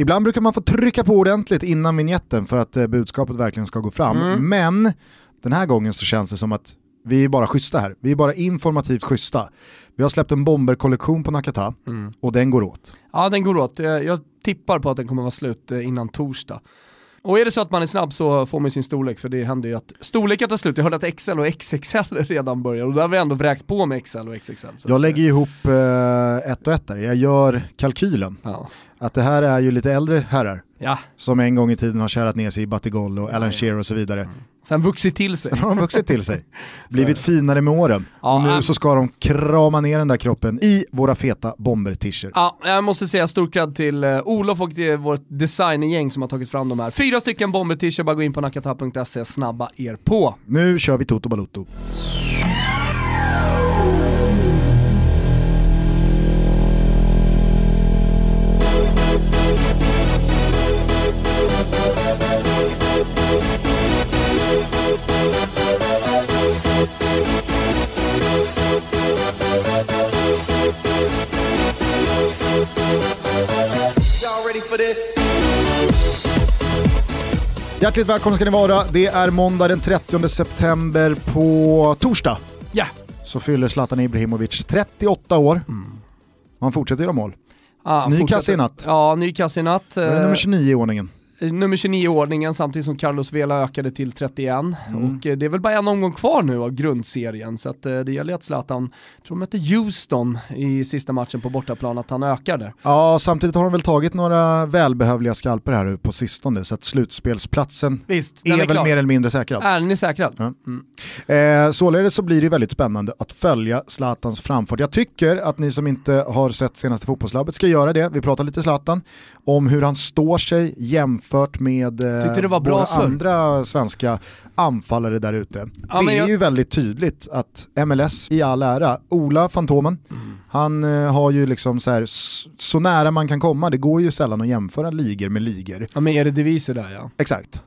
Ibland brukar man få trycka på ordentligt innan vignetten för att eh, budskapet verkligen ska gå fram. Mm. Men den här gången så känns det som att vi är bara schyssta här. Vi är bara informativt schyssta. Vi har släppt en bomberkollektion på Nakata Mm. och den går åt. Ja den går åt. Jag, tippar på att den kommer vara slut eh, innan torsdag. Och är det så att man är snabb så får man sin storlek, för det händer ju att storlekar tar slut. Jag hörde att XL och XXL redan börjar och där har vi ändå vräkt på med XL och XXL. Jag lägger ihop eh, ett och ett där. Jag gör kalkylen. Ja. Att det här är ju lite äldre herrar ja, som en gång i tiden har kärat ner sig i Batigol och Alan Ja. Shearer och så vidare. Sen vuxit till sig. Sen har de vuxit till sig, blivit finare med åren. Ja, och nu äm- så ska de krama ner den där kroppen i våra feta bomber-t-shirts. Ja, jag måste säga stort cred till uh, Olof och till vårt designergäng som har tagit fram de här. Fyra stycken bomber t bara gå in på nakata.se, snabba er på. Nu kör vi Toto Balotto. Hjärtligt välkomna ska ni vara. Det är måndag den 30 september på torsdag. Ja, Så fyller Zlatan Ibrahimovic 38 år. Han fortsätter göra mål. ah, Ny kasse i natt. Ja, ny kasse i natt. Nummer 29 i ordningen. Nummer 29 i ordningen samtidigt som Carlos Vela ökade till 31. Och eh, det är väl bara en omgång kvar nu av grundserien så att eh, det gäller att Zlatan, jag tror de mötte Houston i sista matchen på bortaplan, att han ökar där. Ja, samtidigt har de väl tagit några välbehövliga skalper här nu på sistone så att slutspelsplatsen Visst, är är, väl klar. mer eller mindre säkrad. Är den är säkrad? Ja. Mm. Eh, således så blir det väldigt spännande att följa Zlatans framfart. Jag tycker att ni som inte har sett senaste fotbollslabbet ska göra det. Vi pratar lite Zlatan, om hur han står sig jämfört med eh, våra andra svenska anfallare där ute. Ja, det är jag- ju väldigt tydligt att MLS i all ära, Ola Fantomen, Mm. han eh, har ju liksom så, här, så nära man kan komma, det går ju sällan att jämföra ligor med ligor. Ja men är det diviser där ja. Exakt.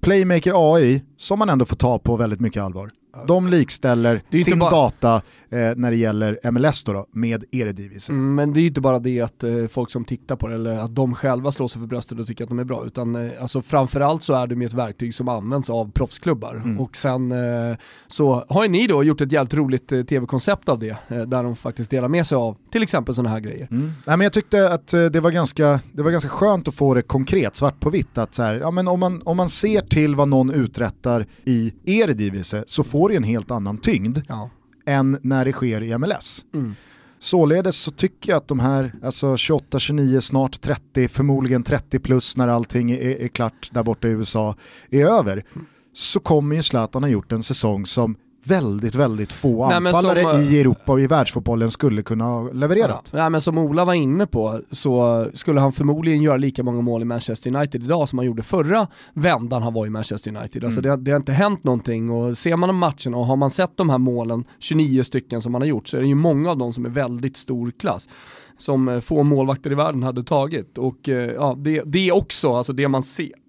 Playmaker AI, som man ändå får ta på väldigt mycket allvar. De likställer sin bara- data eh, när det gäller MLS då, då med Eredivisie. Mm, men det är ju inte bara det att eh, folk som tittar på det eller att de själva slår sig för bröstet och tycker att de är bra utan eh, alltså framförallt så är det med ett verktyg som används av proffsklubbar Mm. och sen eh, så har ju ni då gjort ett jävligt roligt eh, tv-koncept av det eh, där de faktiskt delar med sig av till exempel sådana här grejer. Mm. Nej, men jag tyckte att eh, det var, ganska, det var ganska skönt att få det konkret, svart på vitt. Att så här, ja, men om, man, om man ser till vad någon uträttar i Eredivisie så får det en helt annan tyngd Ja. än när det sker i MLS. Mm. Således så tycker jag att de här alltså 28, 29, snart 30, förmodligen 30 plus när allting är, är klart där borta i USA är över, så kommer ju Zlatan ha gjort en säsong som väldigt, väldigt få Nej, anfallare som, i Europa och i världsfotbollen skulle kunna ha levererat. Ja, men som Ola var inne på så skulle han förmodligen göra lika många mål i Manchester United idag som han gjorde förra vändan han var i Manchester United. Alltså det, det har inte hänt någonting och ser man matchen och har man sett de här målen, 29 stycken som han har gjort, så är det ju många av dem som är väldigt stor klass som eh, få målvakter i världen hade tagit. Och eh, ja, det, det är också alltså det man ser.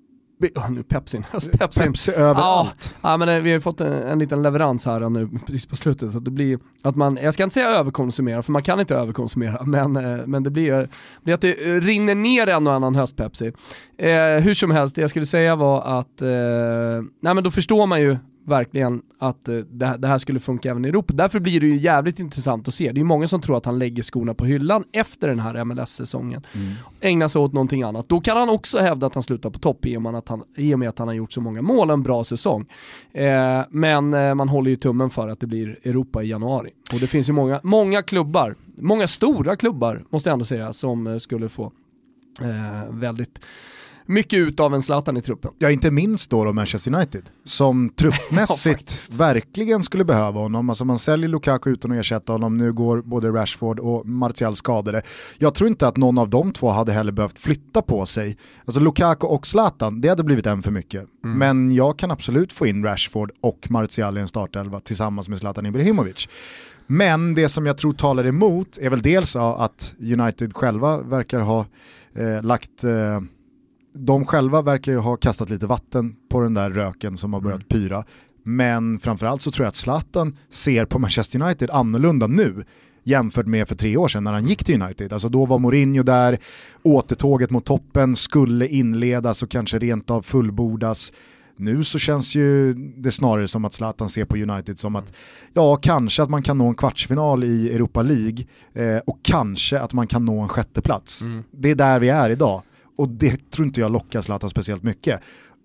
Oh, nu Pepsin, alltså Pepsin. Pepsi överallt. Ja, men eh, vi har ju fått en, en liten leverans här nu precis på slutet så att det blir att man, jag ska inte säga överkonsumera för man kan inte överkonsumera men, eh, men det blir, blir att det eh, rinner ner en och annan höstpepsi. Eh, hur som helst, det jag skulle säga var att, eh, nej men då förstår man ju verkligen att eh, det, här- skulle funka även i Europa. Därför blir det ju jävligt intressant att se. Det är många som tror att han lägger skorna på hyllan efter den här MLS-säsongen. Ägnar sig åt någonting annat. Då kan han också hävda att han slutar på topp i och med att han, i och med att han har gjort så många mål, en bra säsong. Eh, men eh, man håller ju tummen för att det blir Europa i januari. Och det finns ju många, många klubbar, många stora klubbar måste jag ändå säga, som skulle få eh, väldigt mycket ut av en Zlatan i truppen. Ja, inte minst då, då Manchester United, som Ja, truppmässigt faktiskt. verkligen skulle behöva honom. Alltså man säljer Lukaku utan att ersätta honom, nu går både Rashford och Martial skadade. Jag tror inte att någon av de två hade heller behövt flytta på sig. Alltså Lukaku och Zlatan, det hade blivit en för mycket. Men jag kan absolut få in Rashford och Martial i en startelva tillsammans med Zlatan Ibrahimovic. Men det som jag tror talar emot är väl dels ja, att United själva verkar ha eh, lagt eh, de själva verkar ju ha kastat lite vatten på den där röken som har börjat pyra. Men framförallt så tror jag att Zlatan ser på Manchester United annorlunda nu jämfört med för tre år sedan när han gick till United. Alltså då var Mourinho där, återtåget mot toppen skulle inledas och kanske rent av fullbordas. Nu så känns ju det snarare som att Zlatan ser på United som att ja, kanske att man kan nå en kvartsfinal i Europa League eh, och kanske att man kan nå en sjätteplats. Mm. Det är där vi är idag och det tror inte jag lockar Zlatan speciellt mycket.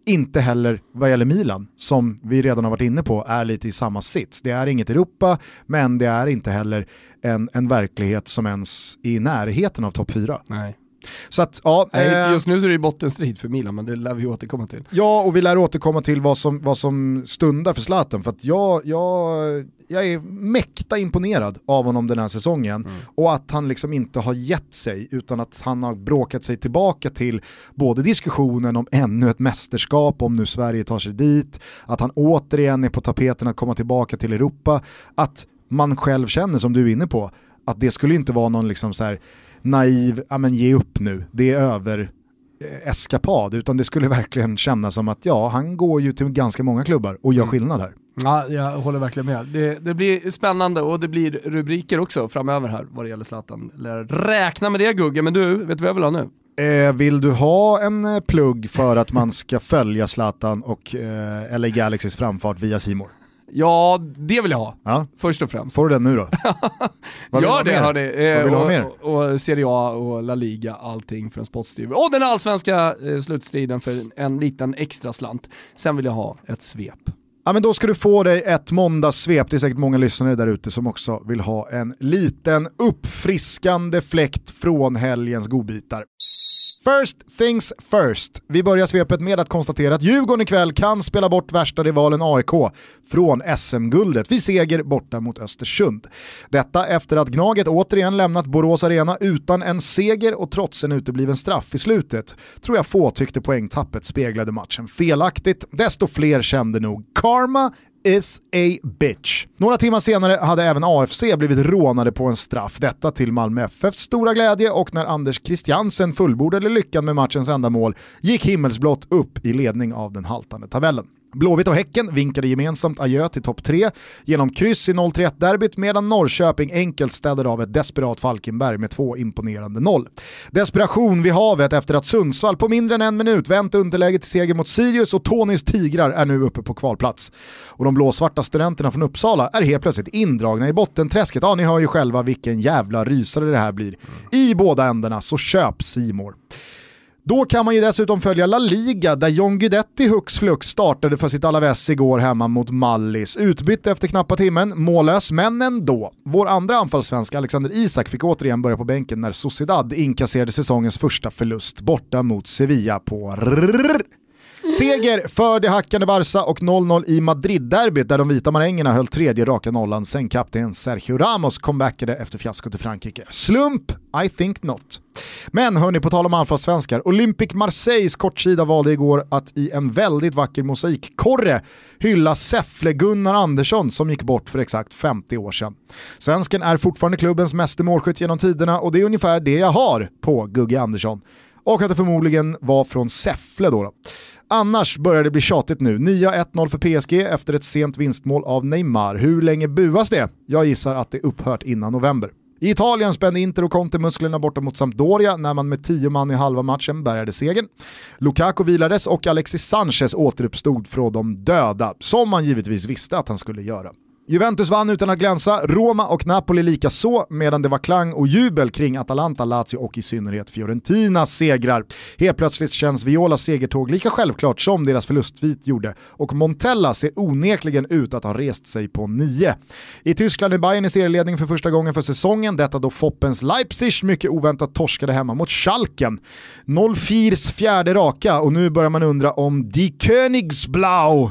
Inte heller vad gäller Milan, som vi redan har varit inne på, är lite i samma sits. Det är inget Europa, men det är inte heller en, en verklighet som ens är i närheten av topp 4. Nej. Så att, ja, Nej, eh, just nu så är det bottenstrid för Milan, men det lär vi återkomma till. Ja, och vi lär återkomma till vad som, vad som stundar för Zlatan, för att jag, jag, jag är mäkta imponerad av honom den här säsongen mm. och att han liksom inte har gett sig utan att han har bråkat sig tillbaka till både diskussionen om ännu ett mästerskap, om nu Sverige tar sig dit, att han återigen är på tapeten att komma tillbaka till Europa, att man själv känner som du är inne på, att det skulle inte vara någon liksom så här naiv, ja men ge upp nu, det är över eh, eskapad, utan det skulle verkligen kännas som att ja, han går ju till ganska många klubbar och gör mm. skillnad här. Ja, jag håller verkligen med. Det, det, blir spännande och det blir rubriker också framöver här vad det gäller Zlatan. Räkna med det Gugge, men du, vet du vad jag vill ha nu? Eh, vill du ha en eh, plugg för att man ska följa Zlatan och eh, LA Galaxys framfart via Simor? Ja, det vill jag ha. Ja. Först och främst. Får du den nu då? Gör det hörni. Eh, vill och, ha mer? Och, och Serie A och La Liga, allting för en spottstyver. Och den allsvenska eh, slutstriden för en liten extra slant. Sen vill jag ha ett svep. Ja men då ska du få dig ett måndagssvep, det är säkert många lyssnare där ute som också vill ha en liten uppfriskande fläkt från helgens godbitar. First things first. Vi börjar svepet med att konstatera att Djurgården ikväll kan spela bort värsta rivalen AIK från SM-guldet vid seger borta mot Östersund. Detta efter att Gnaget återigen lämnat Borås Arena utan en seger och trots en utebliven straff i slutet tror jag få tyckte poängtappet speglade matchen felaktigt. Desto fler kände nog karma is a bitch. Några timmar senare hade även AFC blivit rånade på en straff. Detta till Malmö FFs stora glädje och när Anders Christiansen fullbordade lyckan med matchens enda mål gick himmelsblått upp i ledning av den haltande tabellen. Blåvitt och Häcken vinkade gemensamt adjö till topp 3 genom kryss i 0-3-1-derbyt medan Norrköping enkelt städade av ett desperat Falkenberg med två imponerande noll. Desperation vid havet efter att Sundsvall på mindre än en minut vänt underläget till seger mot Sirius och Tonys Tigrar är nu uppe på kvalplats. Och de blåsvarta studenterna från Uppsala är helt plötsligt indragna i bottenträsket. Ja, ni hör ju själva vilken jävla rysare det här blir. I båda ändarna så köp Simor. Då kan man ju dessutom följa La Liga där John Guidetti hux flux startade för sitt Alaves igår hemma mot Mallis. Utbytt efter knappa timmen, mållös men ändå. Vår andra anfallssvensk Alexander Isak fick återigen börja på bänken när Sociedad inkasserade säsongens första förlust borta mot Sevilla på. Seger för det hackande Barca och 0-0 i Madrid-derbyt där de vita marängerna höll tredje raka nollan sen kapten Sergio Ramos comebackade efter fiaskot i Frankrike. Slump? I think not. Men hörni, på tal om anfallssvenskar, Olympic Marseilles kortsida valde igår att i en väldigt vacker mosaikkorre hylla Säffle-Gunnar Andersson som gick bort för exakt 50 år sedan. Svensken är fortfarande klubbens meste målskytt genom tiderna och det är ungefär det jag har på Gugge Andersson. Och att det förmodligen var från Säffle då. då. Annars börjar det bli tjatigt nu. Nya 1-0 för PSG efter ett sent vinstmål av Neymar. Hur länge buas det? Jag gissar att det upphört innan november. I Italien spände Inter och Conte musklerna borta mot Sampdoria när man med tio man i halva matchen bärgade segern. Lukaku vilades och Alexis Sanchez återuppstod från de döda, som man givetvis visste att han skulle göra. Juventus vann utan att glänsa, Roma och Napoli lika så medan det var klang och jubel kring Atalanta, Lazio och i synnerhet Fiorentinas segrar. Helt plötsligt känns Violas segertåg lika självklart som deras förlustvit gjorde och Montella ser onekligen ut att ha rest sig på nio. I Tyskland är Bayern i serieledning för första gången för säsongen, detta då Foppens Leipzig mycket oväntat torskade hemma mot Schalken. 0-4s fjärde raka och nu börjar man undra om Die Königsblau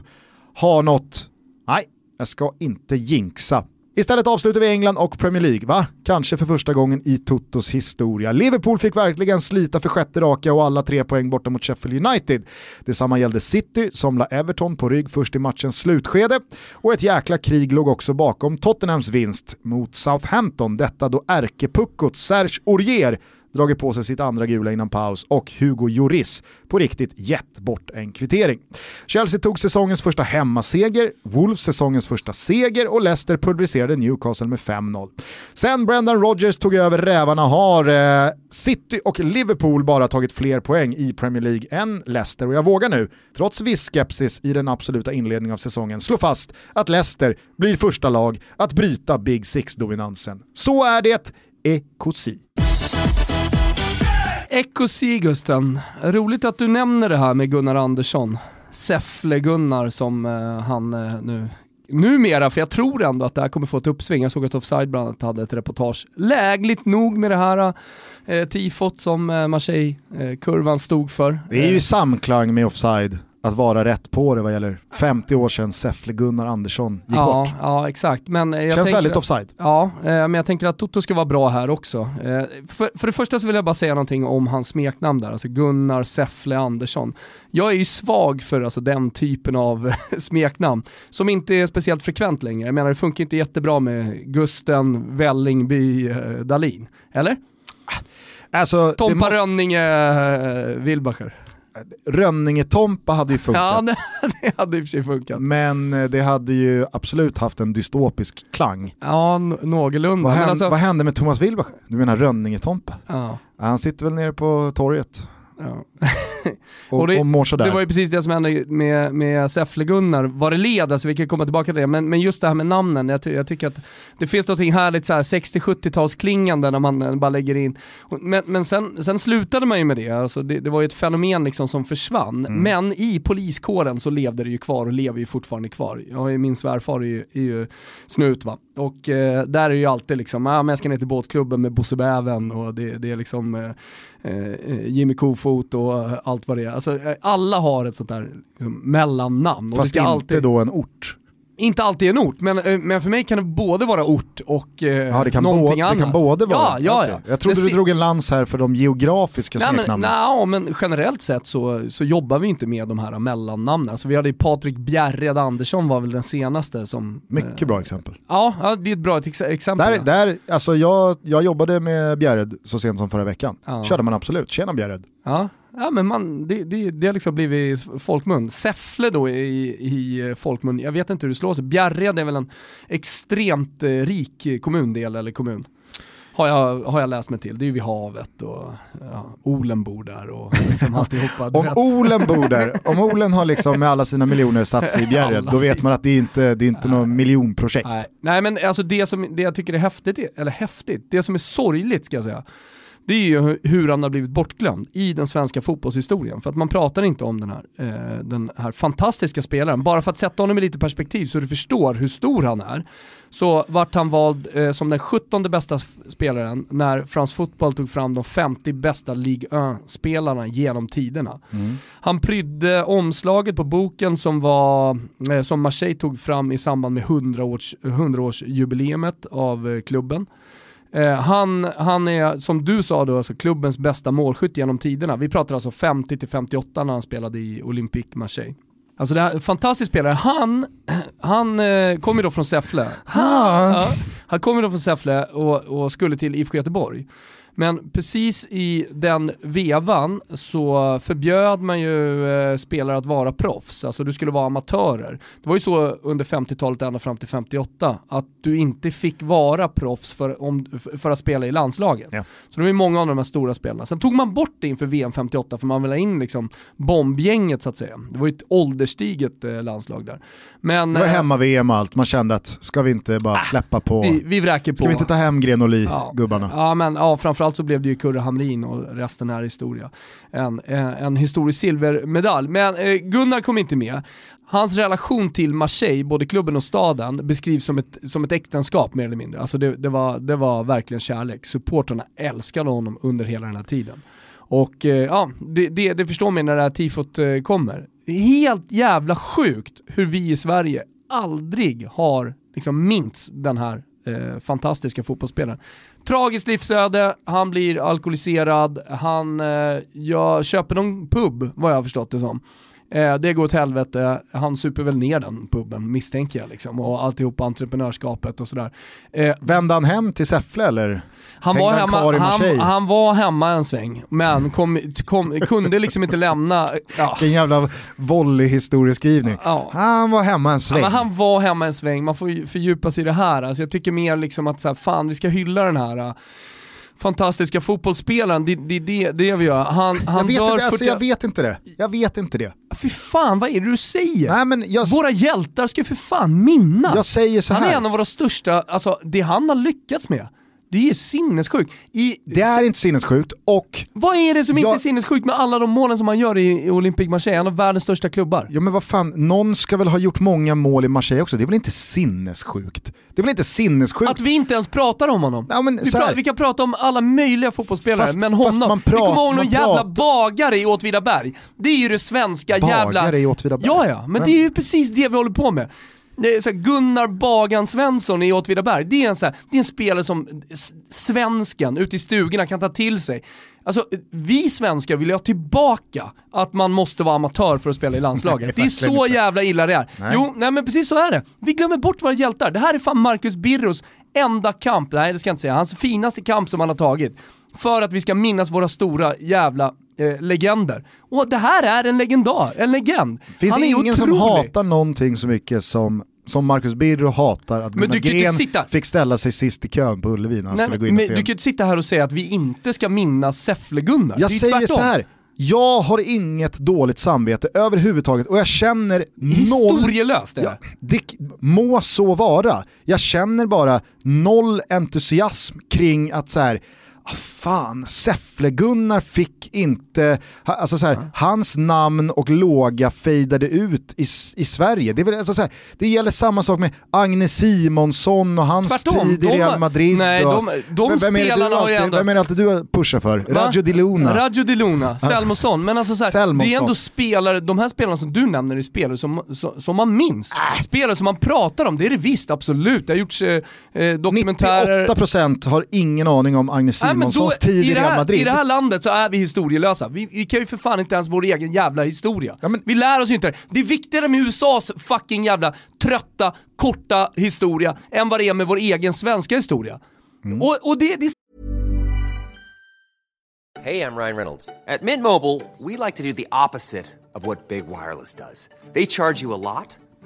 har något Nej, jag ska inte jinxa. Istället avslutar vi England och Premier League, va? Kanske för första gången i Totos historia. Liverpool fick verkligen slita för sjätte raka och alla tre poäng borta mot Sheffield United. Detsamma gällde City som la Everton på rygg först i matchens slutskede och ett jäkla krig låg också bakom Tottenhams vinst mot Southampton, detta då ärkepuckot Serge Aurier dragit på sig sitt andra gula innan paus och Hugo Lloris på riktigt gett bort en kvittering. Chelsea tog säsongens första hemmaseger, Wolves säsongens första seger och Leicester pulveriserade Newcastle med 5-0. Sen Brendan Rodgers tog över rävarna har eh, City och Liverpool bara tagit fler poäng i Premier League än Leicester och jag vågar nu, trots viss skepsis i den absoluta inledningen av säsongen, slå fast att Leicester blir första lag att bryta Big Six-dominansen. Så är det, Ekosi. Ekosi Gusten, roligt att du nämner det här med Gunnar Andersson. Säffle-Gunnar som eh, han eh, nu numera, för jag tror ändå att det här kommer få ett uppsving. Jag såg att Offside bland annat hade ett reportage. Lägligt nog med det här eh, tifot som eh, Marseille-kurvan stod för. Det är ju i samklang med Offside att vara rätt på det vad gäller 50 år sedan Säffle-Gunnar Andersson gick ja, bort. Ja, exakt. Men jag Känns väldigt att, offside. Ja, eh, men jag tänker att Toto ska vara bra här också. Eh, för, för det första så vill jag bara säga någonting om hans smeknamn där, alltså Gunnar Säffle Andersson. Jag är ju svag för alltså, den typen av smeknamn, som inte är speciellt frekvent längre. Jag menar det funkar inte jättebra med Gusten Vällingby eh, Dalin, eller? Alltså, Tompa må- Rönninge eh, Wilbacher. Rönninge-Tompa hade ju funkat. Ja, det, hade i och för sig funkat. Men eh, det hade ju absolut haft en dystopisk klang. Ja, någorlunda. Vad, alltså, vad hände med Thomas Wilbacher? Du menar Rönninge-Tompa? Ja, Han sitter väl nere på torget ja. och, Och det- och mår sådär. Det var ju precis det som hände med, med Säffle-Gunnar, vad det led, alltså vi kan komma tillbaka till det, men, men just det här med namnen, jag, ty jag tycker att det finns något härligt så här 60-70-talsklingande när man eh, bara lägger in, men, men sen, sen slutade man ju med det, alltså det, det var ju ett fenomen liksom som försvann, Mm. men i poliskåren så levde det ju kvar och lever ju fortfarande kvar. Jag min svärfar är ju, är ju snut va, och eh, där är ju alltid liksom, ah, men jag ska ner till båtklubben med Bosse Bäven och det, det är liksom eh, eh, Jimmy Kofot och eh, allt vad det är. Alltså, eh, alla har ett sånt där liksom, mellannamn. Och Fast det ska inte alltid, då en ort. inte alltid en ort, men, eh, men för mig kan det både vara ort och eh, Ja, det kan, någonting både, annat. det kan både vara. Ja, ja, Okej. ja. Jag trodde du drog en lans här för de geografiska Nej smeknamnen. nej, men generellt sett så, så jobbar vi inte med de här mellannamnen. Alltså vi hade ju Patrik Bjärred Andersson var väl den senaste som... Mycket eh, bra exempel. Ja, ja, det är ett bra ex exempel. Där, där, alltså jag, jag jobbade med Bjärred så sent som förra veckan. Ja. Körde man absolut, tjena Bjärred. Ja, ja men man, det, det, det har liksom blivit folkmun. Säffle då i, i folkmun, jag vet inte hur det slår sig. Bjärred är väl en extremt eh, rik kommundel eller kommun. Har jag, har jag läst mig till. Det är ju vid havet och ja, Olen bor där och liksom alltihopa. Om. Olen bor där, om Olen har liksom med alla sina miljoner satt sig i Bjärred, då vet man att det är inte det är inte något miljonprojekt. Nej. Nej men alltså det, som, det jag tycker är häftigt, eller häftigt, det som är sorgligt ska jag säga, det är ju hu- hur han har blivit bortglömd i den svenska fotbollshistorien. För att man pratar inte om den här, eh, den här fantastiska spelaren. Bara för att sätta honom i lite perspektiv så du förstår hur stor han är, så vart han vald eh, som den 17 bästa spelaren när France Football tog fram de 50 bästa Ligue 1-spelarna genom tiderna. Mm. Han prydde omslaget på boken som, var, eh, som Marseille tog fram i samband med 100-års, 100-årsjubileumet av eh, klubben. Eh, han, han är, som du sa då, alltså klubbens bästa målskytt genom tiderna. Vi pratar alltså 50-58 när han spelade i Olympique Marseille. Alltså det här, fantastisk spelare. Han, han eh, kommer då från Säffle. Ja, han kommer då från Säffle och, och skulle till IFK Göteborg. Men precis i den vevan så förbjöd man ju eh, spelare att vara proffs, alltså du skulle vara amatörer. Det var ju så under 50-talet ända fram till 58, att du inte fick vara proffs för, om, för att spela i landslaget. Ja. Så det var ju många av de här stora spelarna. Sen tog man bort det inför VM 58 för man ville ha in liksom bombgänget så att säga. Det var ju ett ålderstiget eh, landslag där. Men Det var eh, hemma-VM och allt, man kände att ska vi inte bara släppa på, vi, vi vräker på. ska vi inte ta hem Grenoli, Ja. gubbarna? Ja, men ja, framförallt så blev det ju Kurre Hamrin och resten är historia. En, eh, en, historisk silvermedalj. Men eh, Gunnar kom inte med. Hans relation till Marseille, både klubben och staden, beskrivs som ett, som ett äktenskap mer eller mindre. Alltså det, det, var, det var verkligen kärlek. Supporterna älskade honom under hela den här tiden. Och eh, ja, det, det, det förstår man när det här tifot kommer. Helt jävla sjukt hur vi i Sverige aldrig har liksom minst den här eh, fantastiska fotbollsspelaren. Tragiskt livsöde, han blir alkoholiserad, han eh, jag köper någon pub vad jag har förstått det som. Eh, det går åt helvete, han super väl ner den puben misstänker jag liksom. Och alltihop entreprenörskapet och sådär. Eh, Vände han hem till Säffle eller? han Hängde var, han hemma, i han, han var hemma en sväng, men kom, kom, kunde liksom inte lämna. Ja. Vilken jävla volley-historieskrivning. Ja. Han var hemma en Ja, sväng. men han var hemma en sväng, man får ju fördjupa sig i det här. Alltså jag tycker mer liksom att så här, fan vi ska hylla den här fantastiska fotbollsspelaren, det är det, det, det vi gör. Han, han jag, vet dör inte, alltså, 40... jag vet inte det. Jag vet inte det. Fy fan, vad är det du säger? Nej, men jag, Våra hjältar ska ju för fan minnas. jag säger så han är här. en av våra största, alltså det han har lyckats med, det är sinnessjukt. I, Det är inte sinnessjukt och Vad är det som Jag- inte är sinnessjukt med alla de målen som han gör i, i Olympique Marseille? En av världens största klubbar. Ja men vad fan, någon ska väl ha gjort många mål i Marseille också, det är väl inte sinnessjukt? Det är väl inte sinnessjukt? Att vi inte ens pratar om honom. Ja, men vi, pra- vi kan prata om alla möjliga fotbollsspelare, Fast- men honom. man vi pra- kommer ihåg någon jävla pratar- bagare i Åtvidaberg. Det är ju det svenska jävla... Bagare i Åtvidaberg. Ja, ja, men det är ju precis det vi håller på med. Så Gunnar Bagan Svensson i Åtvidaberg, det är, en så här, det är en spelare som svensken ute i stugorna kan ta till sig. Alltså, vi svenskar vill ju ha tillbaka att man måste vara amatör för att spela i landslaget. det är så jävla illa det är. Nej. Jo, nej men precis så är det. Vi glömmer bort våra hjältar. Det här är fan Marcus Birros enda kamp, nej det ska jag inte säga, hans finaste kamp som han har tagit. För att vi ska minnas våra stora jävla eh, legender. Och det här är en legendar, en legend. finns han är ingen som otrolig. hatar någonting så mycket som, som Marcus Birro hatar att Men Gunnar du kan Gren sitta- fick ställa sig sist i kön på Ullevi när han Nej, skulle gå men in och du se kan en- ju inte sitta här och säga att vi inte ska minnas Säffle-Gunnar. Jag säger tvärtom. så här. jag har inget dåligt samvete överhuvudtaget och jag känner noll... Historielöst är Ja, det. må så vara. Jag känner bara noll entusiasm kring att så här, fan, Säffle-Gunnar fick inte, alltså så här, hans namn och låga fejdade ut i, i Sverige. Det, är väl, alltså så här, det gäller samma sak med Agne Simonsson och hans Tvärtom, tid i Real Madrid. nej, och, de- de vem, vem spelarna har ju ändå- Vem är det alltid du pushar för? Va? Raggio Di Luna. Raggio Di Luna, Selmosson. Men alltså så här, det är ändå spelare, de här spelarna som du nämner är spelare som, som, som man minns. Äh. Spelare som man pratar om, det är det visst, absolut. Det har gjorts eh, eh, dokumentärer. 98% har ingen aning om Agne Nej, men då- Simonssons tid i det Real här, Madrid. I det här landet så är vi historielösa. Vi, vi kan ju för fan inte ens vår egen jävla historia. Ja, men- Vi lär oss ju inte det. Det är viktigare med USAs fucking jävla trötta, korta historia än vad det är med vår egen svenska historia. Mm. Och, och det, det Hey, I'm Ryan Reynolds. At Mint Mobile, we like to do the opposite of what Big Wireless does. They charge you a lot,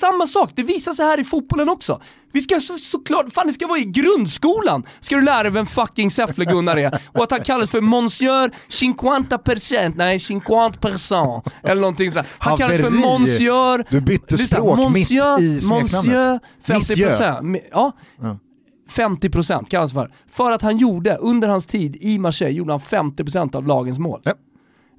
Samma sak, det visar sig här i fotbollen också. Vi ska så, såklart, fan det ska vara i grundskolan, ska du lära dig vem fucking Säffle-Gunnar är. Och att han kallas för Monsieur 50%, nej 50% eller någonting sådär. Han kallas för Haveri. Monsieur... Du bytte Lyssna, språk mitt i smeknamnet. Monsieur 50%. Monsieur. Mi- Ja. 50% kallas för. För att han gjorde, under hans tid i Marseille, gjorde han 50% av lagens mål. Ja.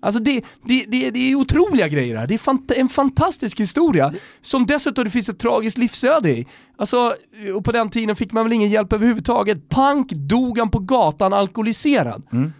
Alltså det, det, det, det är otroliga grejer här. Det är fant en fantastisk historia som dessutom det finns ett tragiskt livsöde i. Alltså, och på den tiden fick man väl ingen hjälp överhuvudtaget. Pank dog han på gatan alkoholiserad. Mm.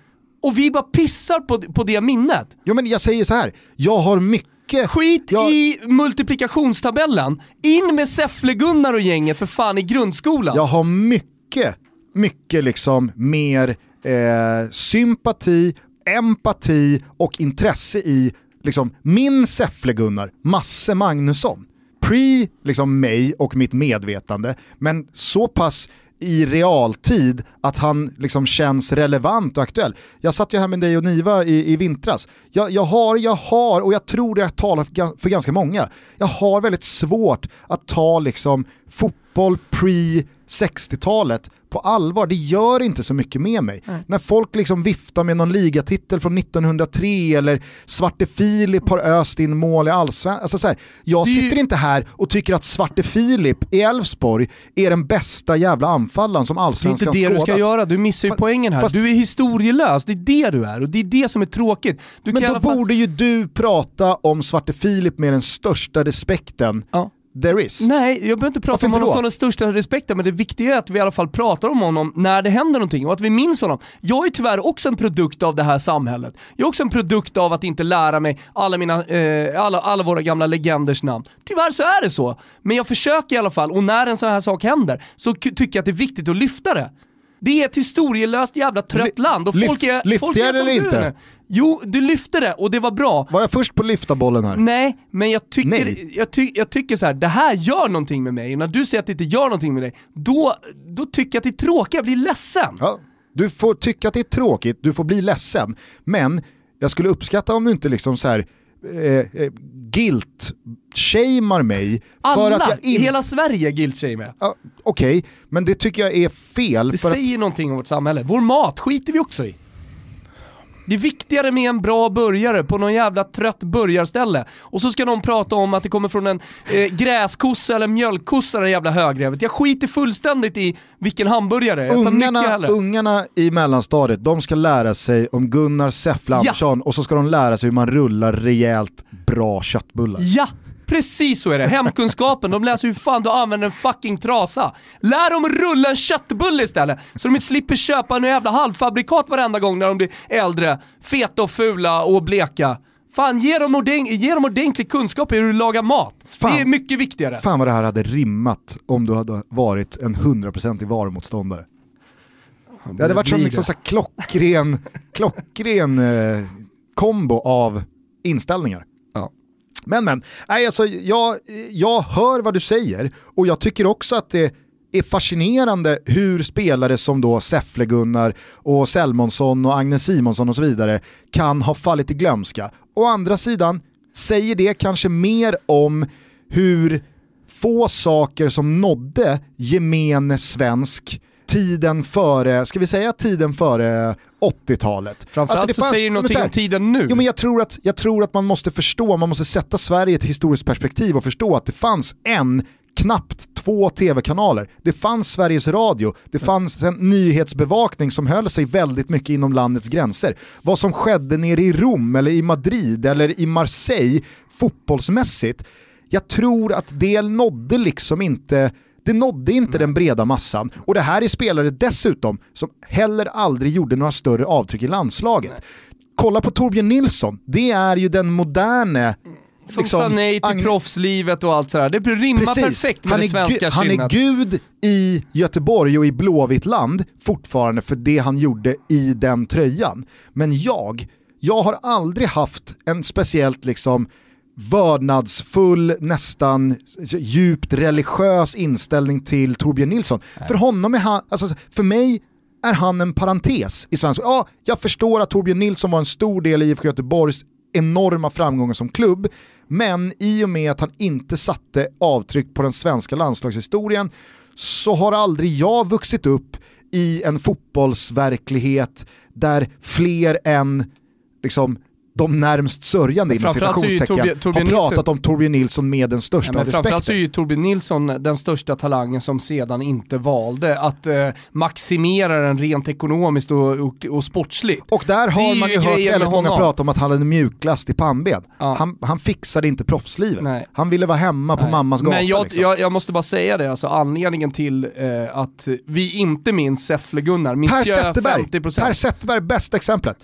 Och vi bara pissar på, på det minnet. Jo men jag säger så här. jag har mycket... Skit jag, i multiplikationstabellen. In med Säffle-Gunnar och gänget för fan i grundskolan. Jag har mycket, mycket liksom mer eh, sympati, empati och intresse i liksom min Säffle-Gunnar, Masse Magnusson. Pre liksom mig och mitt medvetande, men så pass i realtid att han liksom känns relevant och aktuell. Jag satt ju här med dig och Niva i, i vintras. Jag, jag har, jag har, och jag tror det jag talar för, för ganska många, jag har väldigt svårt att ta liksom fotboll pre 60-talet på allvar, det gör inte så mycket med mig. När folk liksom viftar med någon ligatitel från 1903 eller Svarte Filip har öst in mål i allsvenskan. Alltså så här, jag Det sitter inte här och tycker att Svarte Filip i Elfsborg är den bästa jävla anfallaren som Det är inte allsvenskan det du ska skådat. göra, du missar ju Fast- poängen här. fast- Du är historielös, det är det du är och det är det som är tråkigt. Du Men då fall... borde ju du prata om Svarte Filip med den största respekten Ja. There is. Nej, jag behöver inte prata Varför om honom som den största respekten, men det viktiga är att vi i alla fall pratar om honom när det händer någonting och att vi minns honom. Jag är tyvärr också en produkt av det här samhället. Jag är också en produkt av att inte lära mig alla, mina, eh, alla, alla våra gamla legenders namn. Tyvärr så är det så. Men jag försöker i alla fall, och när en sån här sak händer så tycker jag att det är viktigt att lyfta det. Det är ett historielöst jävla trött Ly- land och folk är, lyfte folk är som eller du inte? nu. Jo, du lyfte det och det var bra. Var jag först på lyfta bollen här? Nej, men jag tycker. Jag, ty, jag tycker så här, det här gör någonting med mig. Och när du säger att det inte gör någonting med dig, då, då tycker jag att det är tråkigt, jag blir ledsen. Ja, du får tycka att det är tråkigt, du får bli ledsen. Men jag skulle uppskatta om du inte liksom så här eh, eh, guilt-shamear mig Alla för att jag i inte... hela Sverige guilt-shamear. Ja, Okej, men det tycker jag är fel. Det för att, säger någonting om vårt samhälle. Vår mat skiter vi också i. Det är viktigare med en bra burgare på någon jävla trött burgarställe. Och så ska någon prata om att det kommer från en eh, gräskossa eller mjölkkossa det jävla högrevet. Jag skiter fullständigt i vilken hamburgare. Jag ungarna, ungarna i mellanstadiet, de ska lära sig om Gunnar Säffle Ja. Och så ska de lära sig hur man rullar rejält bra köttbullar. Ja, precis så är det. Hemkunskapen, de läser hur fan du använder en fucking trasa. Lär dem rulla en köttbulle istället, så de inte slipper köpa en jävla halvfabrikat varenda gång när de blir äldre, feta och fula och bleka. Fan, ge dem, ordent- ge dem ordentlig kunskap i hur du lagar mat. Fan. Det är mycket viktigare. Fan vad det här hade rimmat om du hade varit en 100% varumotståndare. Det hade varit som liksom så här klockren, klockren eh, kombo av inställningar. Men men, nej, alltså, jag, jag hör vad du säger och jag tycker också att det är fascinerande hur spelare som då Säffle-Gunnar och Selmonsson och Agnes Simonsson och så vidare kan ha fallit i glömska. Å andra sidan säger det kanske mer om hur få saker som nådde gemene svensk tiden före, ska vi säga tiden före 80-talet? Framförallt Alltså, så fanns- säger men någonting här, om tiden nu. Jo, men jag, tror att, jag tror att man måste förstå, man måste sätta Sverige i ett historiskt perspektiv och förstå att det fanns en, knappt två tv-kanaler. Det fanns Sveriges Radio, det fanns en nyhetsbevakning som höll sig väldigt mycket inom landets gränser. Vad som skedde nere i Rom eller i Madrid eller i Marseille fotbollsmässigt, jag tror att det nådde liksom inte det nådde inte den breda massan och det här är spelare dessutom som heller aldrig gjorde några större avtryck i landslaget. Kolla på Torbjörn Nilsson, det är ju den moderne Som sa nej till Agn- proffslivet och allt sådär. Det rimmar Precis. perfekt med han det svenska gu- han är gud i Göteborg och i blåvitt land fortfarande för det han gjorde i den tröjan. Men jag, jag har aldrig haft en speciellt liksom vördnadsfull, nästan djupt religiös inställning till Torbjörn Nilsson. För honom är han, alltså för mig är han en parentes i svensk Ja, jag förstår att Torbjörn Nilsson var en stor del i IFK Göteborgs enorma framgångar som klubb, men i och med att han inte satte avtryck på den svenska landslagshistorien så har aldrig jag vuxit upp i en fotbollsverklighet där fler än liksom, de närmst sörjande inom citationstecken Torbjörn- Torbjörn har pratat Nilsson- om Torbjörn Nilsson med den Ja, största men av framförallt så är ju Torbjörn Nilsson den största talangen som sedan inte valde att eh, maximera den rent ekonomiskt och, och, och sportsligt. Och där har man ju hört väldigt många prata om att han hade mjuklast i pannben. Ja. Han, han fixade inte proffslivet. Nej. Han ville vara hemma på Nej. mammas gata. Men jag, liksom. jag, jag måste bara säga det, alltså anledningen till eh, att vi inte minns Säffle-Gunnar, minns Per jag Zetterberg, 50%. per Zetterberg, bästa exemplet.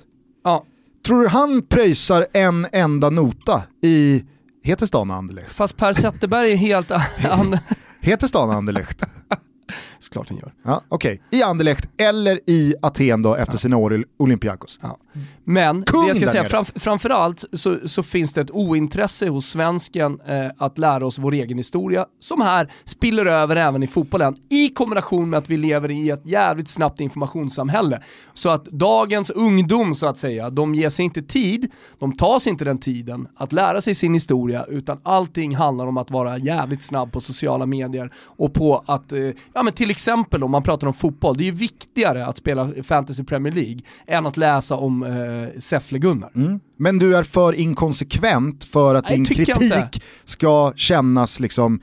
ja, Tror du han pröjsar en enda nota i, heter stan Anderlecht? fast Per Zetterberg är helt... an- Heter stan Anderlecht? Såklart den gör. Ja, Okej, i Anderlecht eller i Aten då efter sina år i Olympiakos. Ja. Men Kung det jag ska säga, fram, framförallt så, så finns det ett ointresse hos svensken eh, att lära oss vår egen historia, som här spiller över även i fotbollen, i kombination med att vi lever i ett jävligt snabbt informationssamhälle. Så att dagens ungdom så att säga, de ger sig inte tid, de tar sig inte den tiden att lära sig sin historia, utan allting handlar om att vara jävligt snabb på sociala medier och på att, eh, ja men till exempel om man pratar om fotboll, det är ju viktigare att spela Fantasy Premier League än att läsa om eh, Säffle-Gunnar. Men du är för inkonsekvent för att Nej, din kritik ska kännas liksom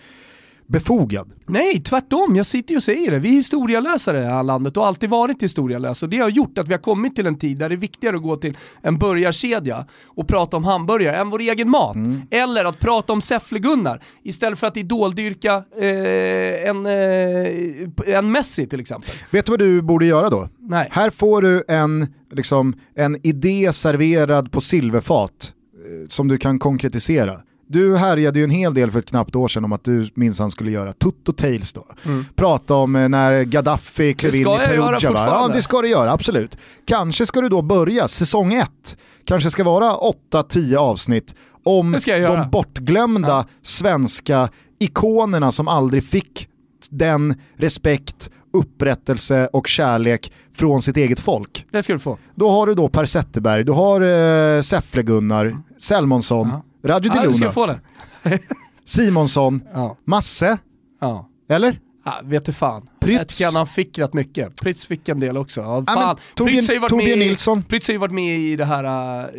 befogad. Nej, tvärtom. Jag sitter ju och säger det. Vi är historielösare i det här landet och har alltid varit historielösa. Och det har gjort att vi har kommit till en tid där det är viktigare att gå till en burgarkedja och prata om hamburgare än vår egen mat. Eller att prata om Säffle-Gunnar istället för att idoldyrka eh, en, eh, en Messi till exempel. Vet du vad du borde göra då? Nej. Här får du en, liksom, en idé serverad på silverfat eh, som du kan konkretisera. Du härjade ju en hel del för ett knappt år sedan om att du minsann skulle göra Tutto Tales då. Prata om eh, när Gaddafi klev Det in i Perugia. va? Ja, det ska du göra, absolut. Kanske ska du då börja säsong ett. Kanske ska vara 8-10 avsnitt om Det de bortglömda svenska ikonerna som aldrig fick den respekt, upprättelse och kärlek från sitt eget folk. Det ska du få. Då har du då Per Zetterberg, du har eh, Säffle-Gunnar, Selmonsson, Ja. Radjo ska Diluna. Simonsson, Ja. Masse, Ja. eller? Ja, vet du fan. Prytz. Jag tycker han fick rätt mycket. Prytz fick en del också. Men fan. Torbjörn- Prytz har ju varit Torbjörn med i- Nilsson. Prytz har ju varit med i det här,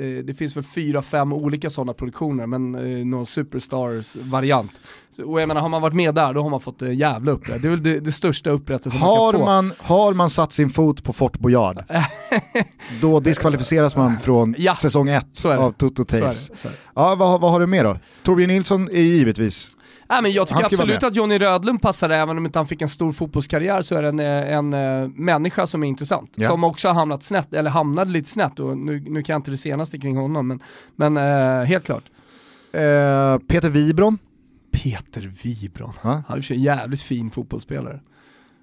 eh, det finns väl fyra, fem olika sådana produktioner, men eh, någon superstars-variant. Och jag menar, har man varit med där, då har man fått eh, jävla upprätt. Det är väl det, det största upprättelsen man Har kan få. man, har man satt sin fot på Fort Boyard, då diskvalificeras man från Ja, säsong ett av Toto Tales. Ja, vad, vad har du med då? Torbjörn Nilsson är givetvis, Nej, men jag tycker absolut att Johnny Rödlund passar, även om inte han fick en stor fotbollskarriär så är det en, eh, en, eh, människa som är intressant. Ja. Som också har hamnat snett, eller hamnade lite snett, och nu, nu kan jag inte det senaste kring honom, men, men eh, helt klart. eh, Peter Wibron, Peter Wibron. Va? Han är en jävligt fin fotbollsspelare.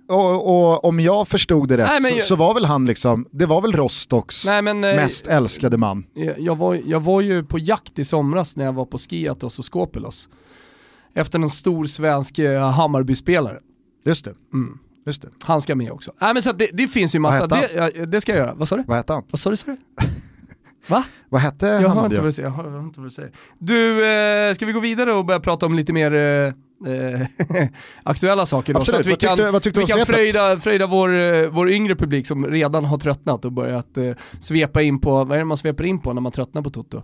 och, och om jag förstod det rätt Nej, så, jag- så var väl han liksom, det var väl Rostocks Nej, men, eh, mest älskade man. Jag, jag, var, jag var ju på jakt i somras när jag var på Skiatos och Skopelos. Efter en stor svensk eh, Hammarby-spelare. Just det. Mm. Just det. Han ska med också. Nej men så det, det finns ju massa, det, det ska jag göra. Vad sa du? Vad hette han? Vad sa du? Sa du? Va? Vad hette Jag hör Hammarby? inte vad du säger. Jag hör, inte vad du säger. Du, eh, ska vi gå vidare och börja prata om lite mer eh, aktuella saker då? Absolut. Så att vi Vad tyckte- kan, vad tyckte vi kan fröjda, fröjda vår, eh, vår yngre publik som redan har tröttnat och börjat eh, svepa in på, vad är det man sveper in på när man tröttnar på Toto?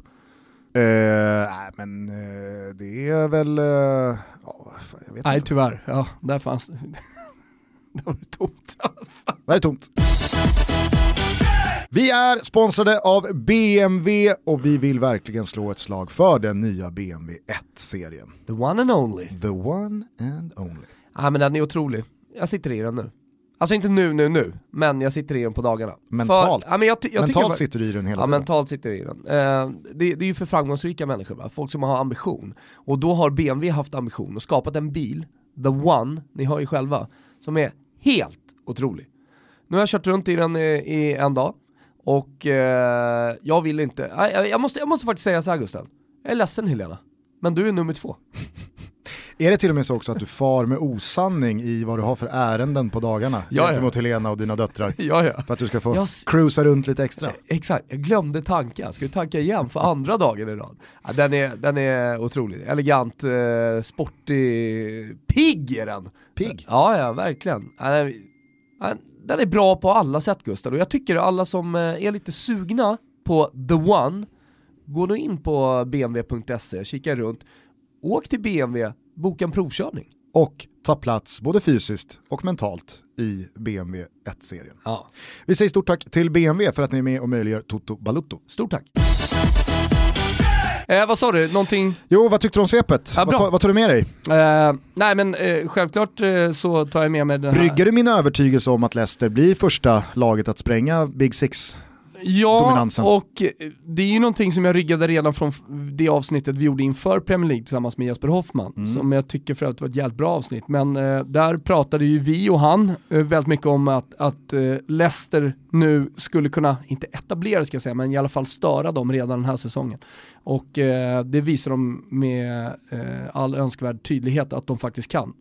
Eh, nej men eh, det är väl, eh, ja, fan, jag vet Nej inte. tyvärr, ja där fanns Där var det tomt. Det här är tomt. Vi är sponsrade av BMW och vi vill verkligen slå ett slag för den nya BMW 1-serien. The one and only. The one and only. Ja men den är otrolig. Jag sitter i den nu. Alltså inte nu, nu, nu, men jag sitter i den på dagarna. Mentalt. För, ja, men jag, jag Mentalt tycker, sitter du i den hela Ja tiden. mentalt sitter jag i den. Eh, det, det är ju för framgångsrika människor, va? folk som har ambition. Och då har BMW haft ambition och skapat en bil, the one, ni hör ju själva, som är helt otrolig. Nu har jag kört runt i den i, i en dag och eh, jag vill inte, jag, jag, måste, jag måste faktiskt säga så här Gusten, jag är ledsen Helena, men du är nummer två. Är det till och med så också att du far med osanning i vad du har för ärenden på dagarna Ja, ja. gentemot Helena och dina döttrar? Ja, ja. För att du ska få Jag cruisa runt lite extra. Exakt, jag glömde tanka. Jag ska ju tanka igen för andra dagen i rad. Ja, den, är, den är otrolig. Elegant, eh, sportig, pigg är den. Pigg? Ja, ja, verkligen. Ja, Den är, ja, den är bra på alla sätt Gustav. Och jag tycker alla som eh, är lite sugna på the one, gå nu in på bmw.se, kika runt, åk till BMW, boka en provkörning. Och ta plats både fysiskt och mentalt i BMW 1-serien. Ja. Vi säger stort tack till BMW för att ni är med och möjliggör Toto Balutto. Stort tack. Eh, vad sa du, någonting? Jo, vad tyckte du om svepet? Ja, vad, vad tar du med dig? Eh, nej men eh, självklart eh, så tar jag med mig den här. Bryggar du min övertygelse om att Leicester blir första laget att spränga Big Six? Ja, dominansen. och eh, det är ju någonting som jag ryggade redan från det avsnittet vi gjorde inför Premier League tillsammans med Jesper Hoffman, Mm. som jag tycker för att var ett jävligt bra avsnitt. Men eh, där pratade ju vi och han eh, väldigt mycket om att, att eh, Leicester nu skulle kunna, inte etablera ska jag säga, men i alla fall störa dem redan den här säsongen. Och eh, det visar de med eh, all önskvärd tydlighet att de faktiskt kan.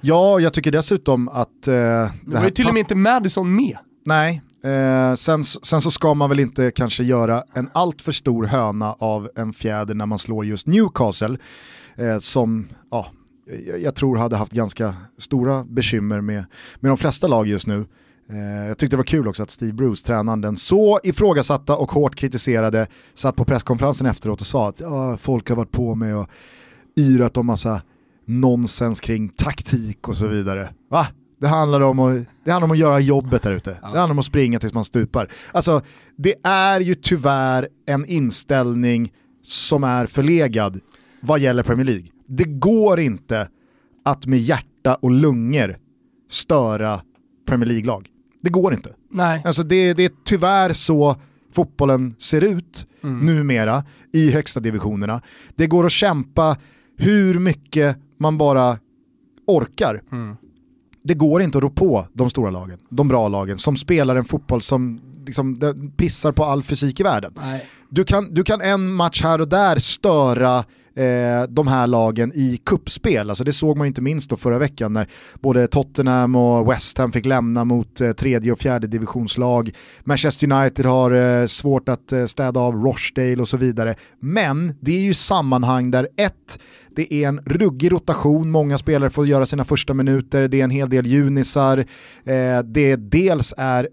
Ja, jag tycker dessutom att... Eh, det var ju till och med inte Madison med. Nej, eh, sen, sen så ska man väl inte kanske göra en alltför stor höna av en fjäder när man slår just Newcastle, eh, som ja, jag, tror hade haft ganska stora bekymmer med, med de flesta lag just nu. Eh, jag tyckte det var kul också att Steve Bruce, tränaren, den så ifrågasatta och hårt kritiserade, satt på presskonferensen efteråt och sa att ja, folk har varit på mig och yrat om massa nonsens kring taktik och så vidare. Va? Det handlar om att, det handlar om att göra jobbet där ute. Det handlar om att springa tills man stupar. Alltså, det är ju tyvärr en inställning som är förlegad vad gäller Premier League. Det går inte att med hjärta och lungor störa Premier League-lag. Det går inte. Nej. Alltså det, det är tyvärr så fotbollen ser ut numera i högsta divisionerna. Det går att kämpa hur mycket man bara orkar. Det går inte att rå på de stora lagen, de bra lagen, som spelar en fotboll som liksom, pissar på all fysik i världen. Nej. Du kan, du kan en match här och där störa eh, de här lagen i kuppspel. Alltså det såg man ju inte minst då förra veckan när både Tottenham och West Ham fick lämna mot eh, tredje och fjärde divisionslag. Manchester United har eh, svårt att eh, städa av Rochdale och så vidare. Men det är ju sammanhang där ett, det är en ruggig rotation, många spelare får göra sina första minuter, det är en hel del junisar, eh, det dels är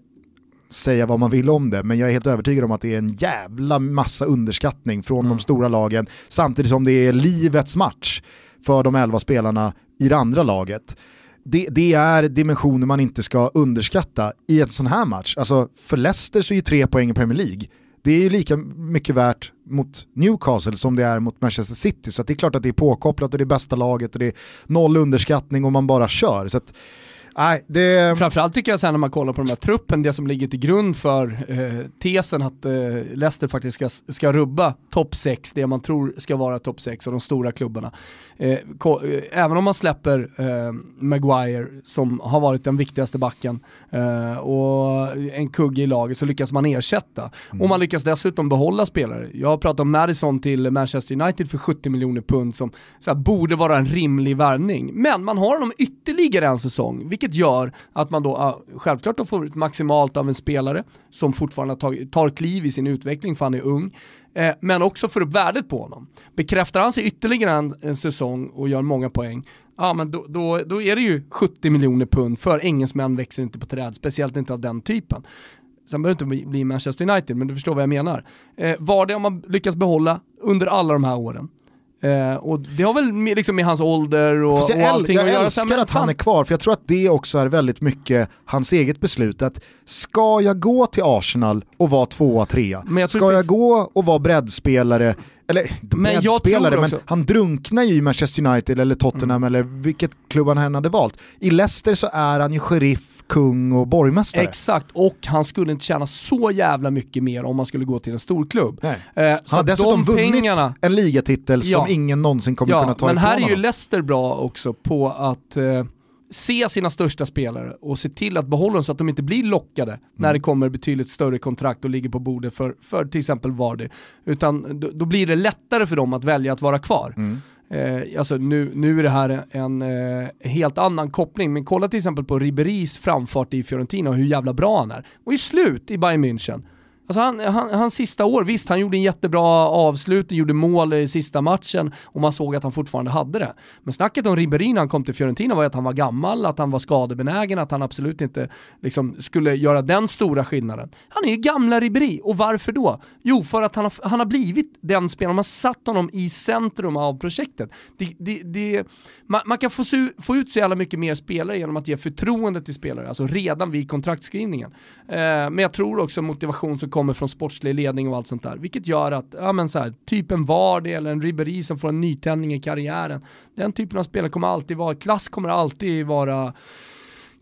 säga vad man vill om det, men jag är helt övertygad om att det är en jävla massa underskattning från de stora lagen, samtidigt som det är livets match för de elva spelarna i det andra laget. Det, det är dimensioner man inte ska underskatta i en sån här match. Alltså för Leicester så är ju tre poäng i Premier League. Det är ju lika mycket värt mot Newcastle som det är mot Manchester City. Så det är klart att det är påkopplat och det är bästa laget och det är noll underskattning och man bara kör. Så att, nej, det... Framförallt tycker jag sen när man kollar på den här truppen, det som ligger till grund för eh, tesen att eh, Leicester faktiskt ska, ska rubba topp 6, det man tror ska vara topp 6 av de stora klubbarna. Eh, eh, även om man släpper eh, Maguire som har varit den viktigaste backen eh, och en kugge i laget så lyckas man ersätta. Och man lyckas dessutom behålla spelare. Jag har pratat om Madison till Manchester United för 70 miljoner pund som så här, borde vara en rimlig värvning. Men man har honom ytterligare en säsong, vilket gör att man då självklart då får ut maximalt av en spelare som fortfarande tar, tar kliv i sin utveckling för han är ung. Eh, men också får upp värdet på honom. Bekräftar han sig ytterligare en, en säsong och gör många poäng, ja men då, då, då är det ju 70 miljoner pund för engelsmän växer inte på träd, speciellt inte av den typen. Sen behöver det inte bli- bli Manchester United, men du förstår vad jag menar. Eh, var det om man lyckas behålla under alla de här åren. Eh, och det har väl med, liksom med hans ålder och, och jag, äl- allting jag att göra. älskar Sen, men att han är kvar, för jag tror att det också är väldigt mycket hans eget beslut. Att ska jag gå till Arsenal och vara tvåa, trea? Jag Ska jag gå och vara breddspelare? Eller Men jag breddspelare, men också- han drunknar ju i Manchester United eller Tottenham eller vilket klubb han än hade valt. I Leicester så är han ju sheriff, kung och borgmästare. Exakt, och han skulle inte tjäna så jävla mycket mer om han skulle gå till en storklubb. Nej. Eh, Han har dessutom de vunnit pengarna, en ligatitel som Ja. ingen någonsin kommer kunna Ja, ta men ifrån här är ju. Leicester bra också på att eh, se sina största spelare och se till att behålla dem så att de inte blir lockade Mm. när det kommer betydligt större kontrakt och ligger på bordet för, för till exempel Vardy. Utan då, då blir det lättare för dem att välja att vara kvar. Mm. Eh, alltså nu, nu är det här en eh, helt annan koppling, men kolla till exempel på Riberis framfart i Fiorentina och hur jävla bra han är. Och i slut i Bayern München. Alltså han, han, hans sista år, visst han gjorde en jättebra avslut, gjorde mål i sista matchen och man såg att han fortfarande hade det. Men snacket om Ribéry när han kom till Fiorentina var ju att han var gammal, att han var skadebenägen, att han absolut inte liksom, skulle göra den stora skillnaden. Han är ju gamla Ribéry, och varför då? Jo, för att han har, han har blivit den spelaren, man har satt honom i centrum av projektet. Det, det, det, man, man kan få, su, få ut så jävla mycket mer spelare genom att ge förtroende till spelare, alltså redan vid kontraktskrivningen. Eh, men jag tror också motivation som kommer från sportslig ledning och allt sånt där, vilket gör att, ja men så här, typ en Vardy eller en Ribéry som får en nytändning i karriären, den typen av spelare kommer alltid vara, klass kommer alltid vara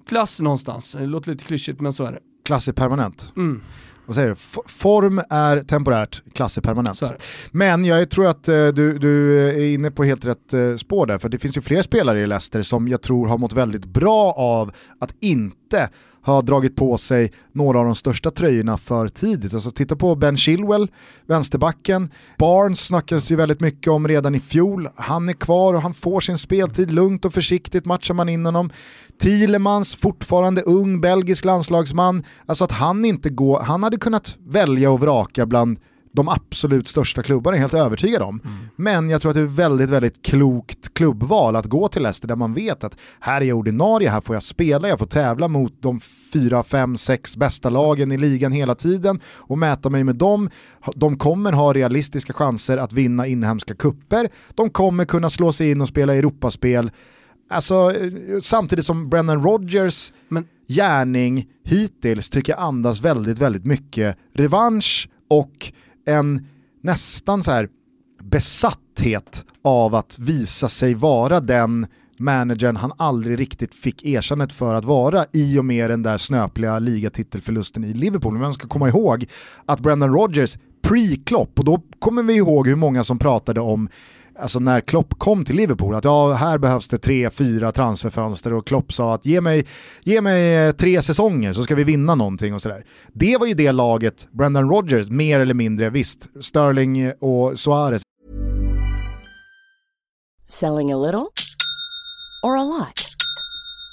klass någonstans. Det låter lite klyschigt men så är det. Klass är permanent. Mm. vad säger du, form är temporärt, klass är permanent. Är. Men jag tror att eh, du, du är inne på helt rätt eh, spår där, för det finns ju fler spelare i Leicester som jag tror har mått väldigt bra av att inte har dragit på sig några av de största tröjorna för tidigt. Alltså titta på Ben Chilwell, vänsterbacken. Barnes snackades ju väldigt mycket om redan i fjol. Han är kvar och han får sin speltid lugnt och försiktigt matchar man in honom. Thielemans, fortfarande ung belgisk landslagsman. Alltså att han inte går, han hade kunnat välja och vraka bland de absolut största klubbarna, är helt övertygad om. Men jag tror att det är väldigt, väldigt klokt klubbval att gå till Leicester där man vet att här är jag ordinarie, här får jag spela, jag får tävla mot de fyra, fem, sex bästa lagen i ligan hela tiden och mäta mig med dem. De kommer ha realistiska chanser att vinna inhemska kupper. De kommer kunna slå sig in och spela Europaspel. Alltså, samtidigt som Brennan Rodgers Men- gärning hittills tycker jag andas väldigt, väldigt mycket revansch och en nästan så här besatthet av att visa sig vara den managern han aldrig riktigt fick erkännandet för att vara i och med den där snöpliga ligatitelförlusten i Liverpool. Men man ska komma ihåg att Brendan Rodgers pre-Klopp, och då kommer vi ihåg hur många som pratade om Alltså när Klopp kom till Liverpool, att ja, här behövs det tre, fyra transferfönster och Klopp sa att ge mig, ge mig eh, tre säsonger så ska vi vinna någonting och sådär. Det var ju det laget, Brendan Rodgers, mer eller mindre, visst, Sterling och Suarez Selling a little or a lot?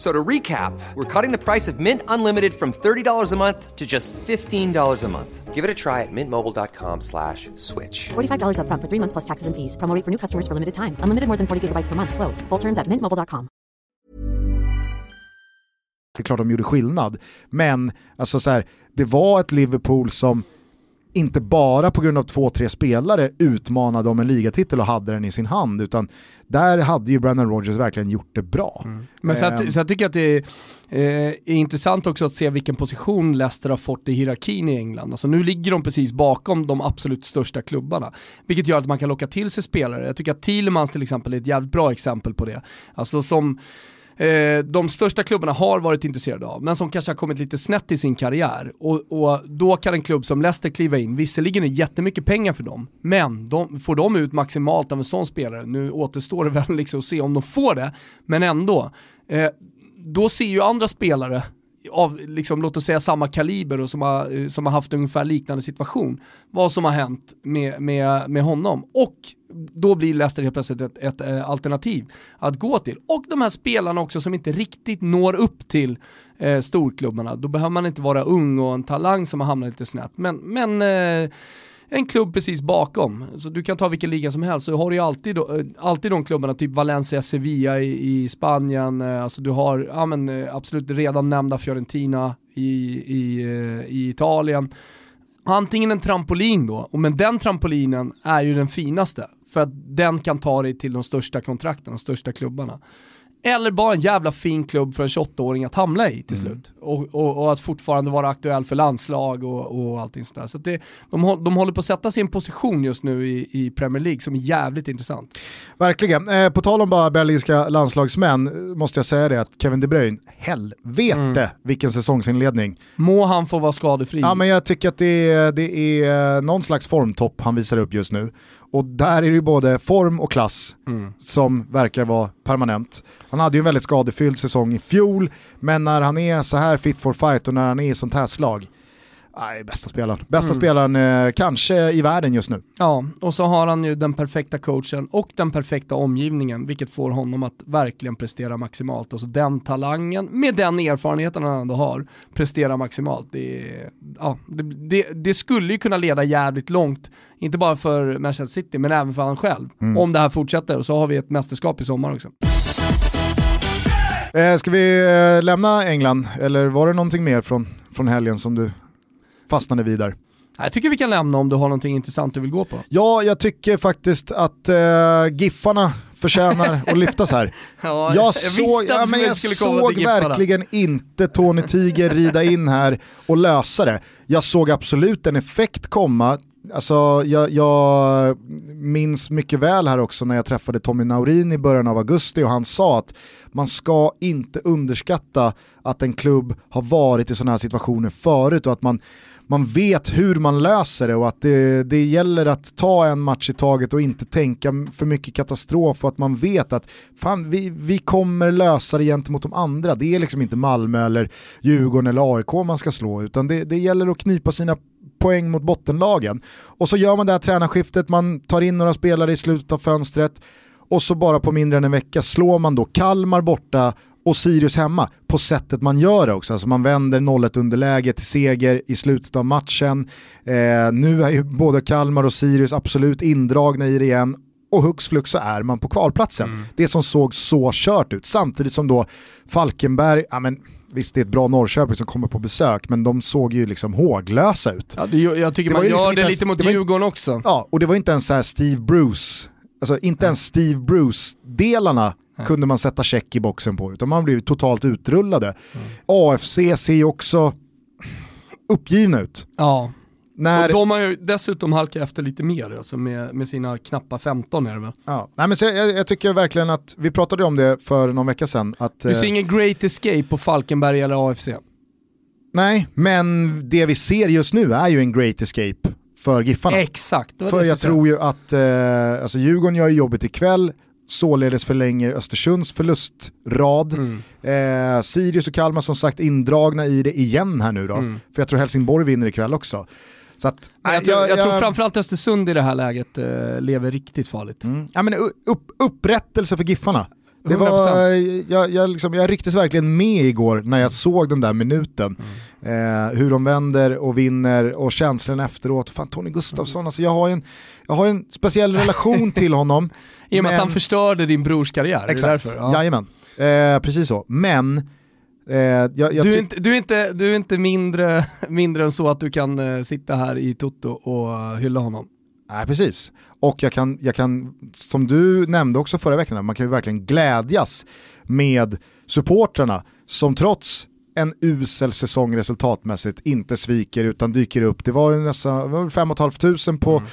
F- So to recap, we're cutting the price of Mint Unlimited from $30 a month to just $15 a month. Give it a try at mintmobile.com slash switch. $45 upfront for three months plus taxes and fees. Promo rate for new customers for limited time. Unlimited more than 40 gigabytes per month. Slows. Full terms at mintmobile.com. det är klart de gjorde skillnad. Men alltså så här, det var ett Liverpool som inte bara på grund av två, tre spelare utmanade om en ligatitel och hade den i sin hand, utan där hade ju Brandon Rodgers verkligen gjort det bra. Men så, Ehm. att, så jag tycker att det är, eh, är intressant också att se vilken position Leicester har fått i hierarkin i England. Alltså nu ligger de precis bakom de absolut största klubbarna. Vilket gör att man kan locka till sig spelare. Jag tycker att Thielemans till exempel är ett jävligt bra exempel på det. Alltså som eh, de största klubbarna har varit intresserade av, men som kanske har kommit lite snett i sin karriär. Och, och då kan en klubb som Leicester kliva in, visserligen är det jättemycket pengar för dem, men de, får de ut maximalt av en sån spelare, nu återstår det väl liksom att se om de får det, men ändå. Eh, då ser ju andra spelare av, liksom, låt oss säga samma kaliber och som har, eh, som har haft ungefär liknande situation, vad som har hänt med, med, med honom. Och då blir Leicester helt plötsligt ett, ett ett, alternativ att gå till. Och de här spelarna också som inte riktigt når upp till eh, storklubbarna, då behöver man inte vara ung och en talang som har hamnat lite snett. Men, men eh, en klubb precis bakom. Så du kan ta vilken liga som helst, så har du ju alltid, eh, alltid de klubbarna, typ Valencia, Sevilla i, i Spanien, eh, alltså du har ja, men, absolut redan nämnda Fiorentina i, i, i Italien. Antingen en trampolin då, men den trampolinen är ju den finaste, för att den kan ta dig till de största kontrakten, de största klubbarna. Eller bara en jävla fin klubb för en 28-åring att hamna i till slut. Och, och, och att fortfarande vara aktuell för landslag och, och allting sådär. Så det, de, de håller på att sätta en position just nu i, i Premier League som är jävligt intressant. Verkligen. Eh, på tal om bara belgiska landslagsmän måste jag säga det att Kevin De Bruyne, helvete vilken säsongsinledning. Må han få vara skadefri. Ja men jag tycker att det är, det är någon slags formtopp han visar upp just nu. Och där är det ju både form och klass som verkar vara permanent. Han hade ju en väldigt skadefylld säsong i fjol, men när han är så här fit for fight och när han är i sånt här slag, Nej, bästa spelaren. Bästa mm. spelaren eh, kanske i världen just nu. Ja, och så har han ju den perfekta coachen och den perfekta omgivningen, vilket får honom att verkligen prestera maximalt. Alltså den talangen, med den erfarenheten han ändå har, prestera maximalt. Det, ja, det, det, det skulle ju kunna leda jävligt långt, inte bara för Manchester City, men även för han själv. Mm. Om det här fortsätter, och så har vi ett mästerskap i sommar också. Eh, ska vi eh, lämna England, eller var det någonting mer från, från helgen som du fastnade vid där? Jag tycker vi kan lämna om du har någonting intressant du vill gå på. Ja, jag tycker faktiskt att eh, Giffarna förtjänar att lyftas här. ja, jag, såg, ja, men jag såg verkligen inte Tony Tiger rida in här och lösa det. Jag såg absolut en effekt komma, Alltså, jag, jag, minns mycket väl här också när jag träffade Tommy Naurin i början av augusti och han sa att man ska inte underskatta att en klubb har varit i sådana här situationer förut och att man, man vet hur man löser det och att det, det gäller att ta en match i taget och inte tänka för mycket katastrof och att man vet att fan, vi, vi kommer lösa det gentemot de andra. Det är liksom inte Malmö eller Djurgården eller AIK man ska slå utan det, det gäller att knipa sina poäng mot bottenlagen. Och så gör man det här tränarskiftet, man tar in några spelare i slutet av fönstret och så bara på mindre än en vecka slår man då Kalmar borta och Sirius hemma på sättet man gör det också. Alltså man vänder 0-1 underläge till seger i slutet av matchen. Eh, nu är ju både Kalmar och Sirius absolut indragna i det igen och hux flux så är man på kvalplatsen. Mm. Det som såg så kört ut. Samtidigt som då Falkenberg, ja men Visst det är ett bra Norrköping som kommer på besök men de såg ju liksom håglösa ut. Ja, det, jag tycker det man liksom gör det lite mot Djurgården också. Ja, och det var inte ens så Steve Bruce, alltså inte ens Steve Bruce-delarna kunde man sätta check i boxen på utan man blev totalt utrullade. Mm. AFC ser ju också uppgivna ut. Ja. När... Och de har ju dessutom halkat efter lite mer, alltså med, med sina knappa 15 är det väl? Ja, Nej, men jag, jag, tycker verkligen att, vi pratade om det för någon vecka sedan. Att, du ser eh... ingen great escape på Falkenberg eller AFC? Nej, men det vi ser just nu är ju en great escape för Giffarna. Exakt. För jag, jag tror ju att, eh, alltså Djurgården gör jobbet ikväll, således förlänger Östersunds förlustrad. Mm. Eh, Sirius och Kalmar som sagt indragna i det igen här nu då. Mm. För jag tror Helsingborg vinner ikväll också. Så att, jag, tror, jag, jag, tror framförallt Östersund i det här läget uh, lever riktigt farligt. Mm. Ja, men upp, upprättelse för Giffarna. Det var, jag, jag, liksom, jag rycktes verkligen med igår när jag såg den där minuten. Mm. Eh, hur de vänder och vinner och känslan efteråt. Fan Tony Gustafsson, alltså jag har en, jag har en speciell relation till honom. I och med men... att han förstörde din brors karriär? Exakt, ja. jajamän. Eh, precis så. Men Eh, jag, jag du, är inte, du, är inte, du är inte mindre, mindre än så att du kan eh, sitta här i Toto och hylla honom? Nej, precis. Och jag kan, jag kan, som du nämnde också förra veckan, man kan ju verkligen glädjas med supportrarna som trots en usel säsong resultatmässigt inte sviker utan dyker upp. Det var ju nästan 5 500 på, mm.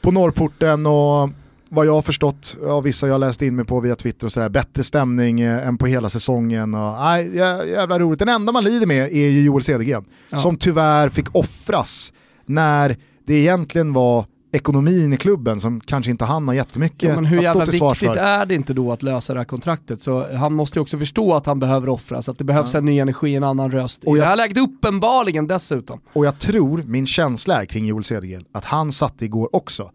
på Norrporten och vad jag har förstått av vissa jag läst in mig på via Twitter och sådär, bättre stämning eh, än på hela säsongen. Och, nej, jävla roligt. Den enda man lider med är ju Joel Cedergren, ja. som tyvärr fick offras när det egentligen var ekonomin i klubben som kanske inte han har jättemycket ja, men hur jävla viktigt är det inte då att lösa det här kontraktet? Så han måste ju också förstå att han behöver offras, att det behövs ja. en ny energi, en annan röst. Och I jag, det här läget uppenbarligen dessutom. Och jag tror, min känsla är kring Joel Cedergren, att han satt igår också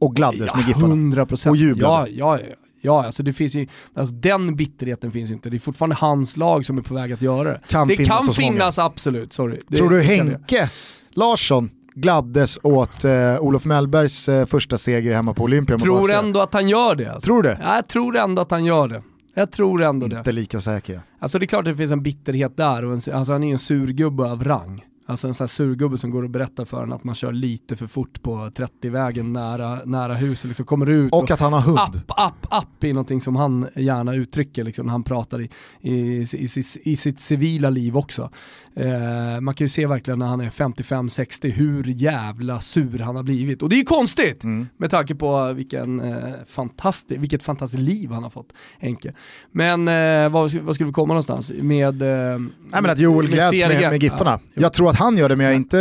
och gladdes ja, med Giffarna. 100%. Och jublade. Ja, ja, ja. alltså det finns ju, alltså den bitterheten finns ju inte. Det är fortfarande hans lag som är på väg att göra det. Kan det finnas kan finnas, absolut. Sorry. Tror du Henke Larsson gladdes åt eh, Olof Mellbergs eh, första seger hemma på Olympia? Tror ändå att han gör det. Alltså. Tror du det? Ja, jag tror ändå att han gör det. Jag tror ändå Inte det. Inte lika säker. Alltså det är klart att det finns en bitterhet där, och en, alltså han är ju en surgubbe av rang. Alltså en sån här surgubbe som går och berättar för en att man kör lite för fort på 30-vägen nära, nära huset, liksom kommer ut och, och att han har hund. App, app, app är någonting som han gärna uttrycker liksom, när han pratar i, i, i, i, i sitt civila liv också. Eh, man kan ju se verkligen när han är 55-60 hur jävla sur han har blivit. Och det är ju konstigt mm. med tanke på vilken, eh, fantastisk, vilket fantastiskt liv han har fått, Henke. Men eh, vad, vad skulle vi komma någonstans med... Eh, Nej men att Joel gläds med, med Giffarna. Ja, jag tror att han gör det men jag är, inte,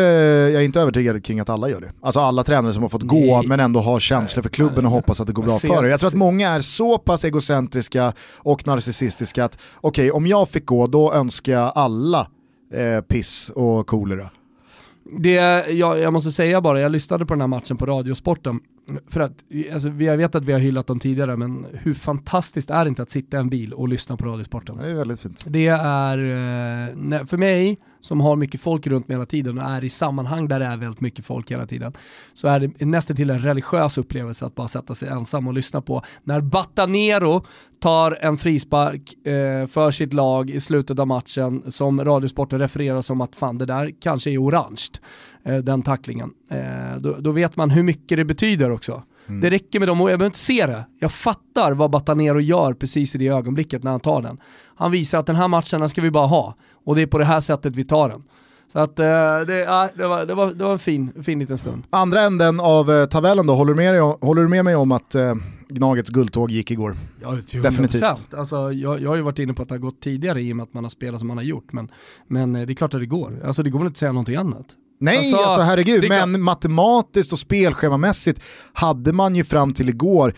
jag är inte övertygad kring att alla gör det. Alltså alla tränare som har fått Nej. gå men ändå har känslor för klubben och hoppas att det går bra för det. Jag tror att många är så pass egocentriska och narcissistiska att okej okay, om jag fick gå då önskar jag alla eh, piss och kolera. det, jag, jag måste säga bara, jag lyssnade på den här matchen på Radiosporten, för att, alltså, jag vet att vi har hyllat dem tidigare, men hur fantastiskt är det inte att sitta i en bil och lyssna på Radiosporten? Det är väldigt fint. Det är, eh, för mig som har mycket folk runt mig hela tiden och är i sammanhang där det är väldigt mycket folk hela tiden, så är det nästan till en religiös upplevelse att bara sätta sig ensam och lyssna på när Batanero tar en frispark eh, för sitt lag i slutet av matchen som Radiosporten refererar som att fan det där kanske är orange, eh, den tacklingen. Eh, då, då, vet man hur mycket det betyder också. Mm. Det räcker med dem och jag behöver inte se det. Jag fattar vad Batanero gör precis i det ögonblicket när han tar den. Han visar att den här matchen den ska vi bara ha och det är på det här sättet vi tar den. Så att eh, det, det, var, det, var, det var en fin, fin liten stund. Andra änden av eh, tabellen då, håller du, med dig, håller du med mig om att eh, Gnagets guldtåg gick igår? Ja, Definitivt. Alltså, jag, jag har ju varit inne på att det har gått tidigare i och med att man har spelat som man har gjort, men, men det är klart att det går. Alltså det går väl inte att säga någonting annat. Nej, alltså, alltså herregud, men matematiskt och spelschemamässigt hade man ju fram till igår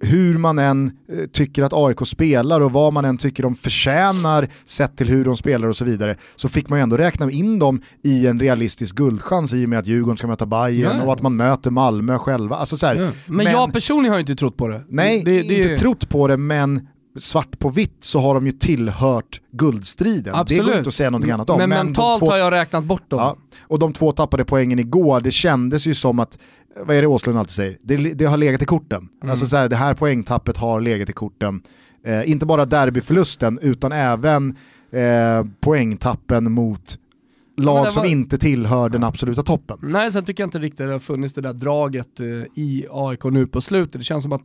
hur man än eh, tycker att AIK spelar och vad man än tycker de förtjänar sett till hur de spelar och så vidare, så fick man ju ändå räkna in dem i en realistisk guldchans i och med att Djurgården ska möta Bayern och att man möter Malmö själva. Alltså så men, men, jag personligen har ju inte trott på det. Nej, det, det, inte trott på det, men svart på vitt så har de ju tillhört guldstriden. Absolut. Det går inte att säga någonting annat om. Men, men mentalt två... har jag räknat bort dem. Ja, och de två tappade poängen igår, det kändes ju som att vad är det Åslund alltid säger? Det, det har legat i korten. Mm. Alltså så här, det här poängtappet har legat i korten. Eh, inte bara derbyförlusten utan även eh, poängtappen mot lag var... som inte tillhör den absoluta toppen. Nej, sen tycker jag inte riktigt det har funnits det där draget eh, i AIK nu på slutet. Det känns som att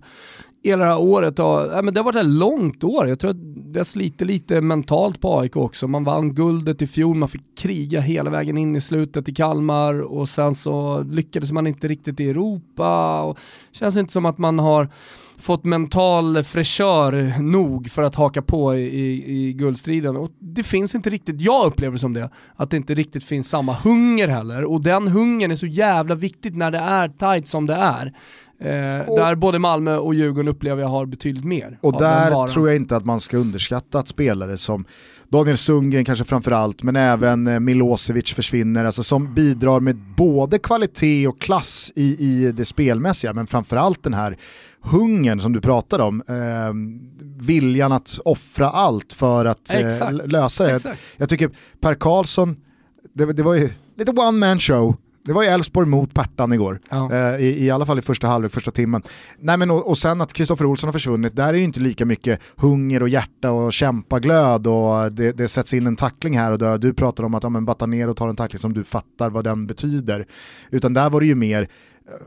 hela det här året har, ja, men det har varit ett långt år. Jag tror att det sliter lite mentalt på AIK också. Man vann guldet i fjol, man fick kriga hela vägen in i slutet i Kalmar och sen så lyckades man inte riktigt i Europa. Och det känns inte som att man har fått mental fräschör nog för att haka på i, i, i guldstriden. Och det finns inte riktigt, jag upplever som det, att det inte riktigt finns samma hunger heller. Och den hungern är så jävla viktigt när det är tight som det är. Eh, och, där både Malmö och Djurgården upplever jag har betydligt mer. Och där tror jag inte att man ska underskatta att spelare som Daniel Sundgren kanske framförallt, men även eh, Milosevic försvinner, alltså som bidrar med både kvalitet och klass i, i det spelmässiga, men framförallt den här hungern som du pratade om, eh, viljan att offra allt för att eh, lösa det. Exakt. Jag tycker Per Karlsson, det, det var ju lite one man show, det var ju Elfsborg mot Pärtan igår, ja. eh, i, i alla fall i första halvlek, första timmen. Nej, men, och, och sen att Kristoffer Olsson har försvunnit, där är det inte lika mycket hunger och hjärta och kämpaglöd och det, det sätts in en tackling här och där. Du pratar om att ja, men Batanero tar en tackling som du fattar vad den betyder. Utan där var det ju mer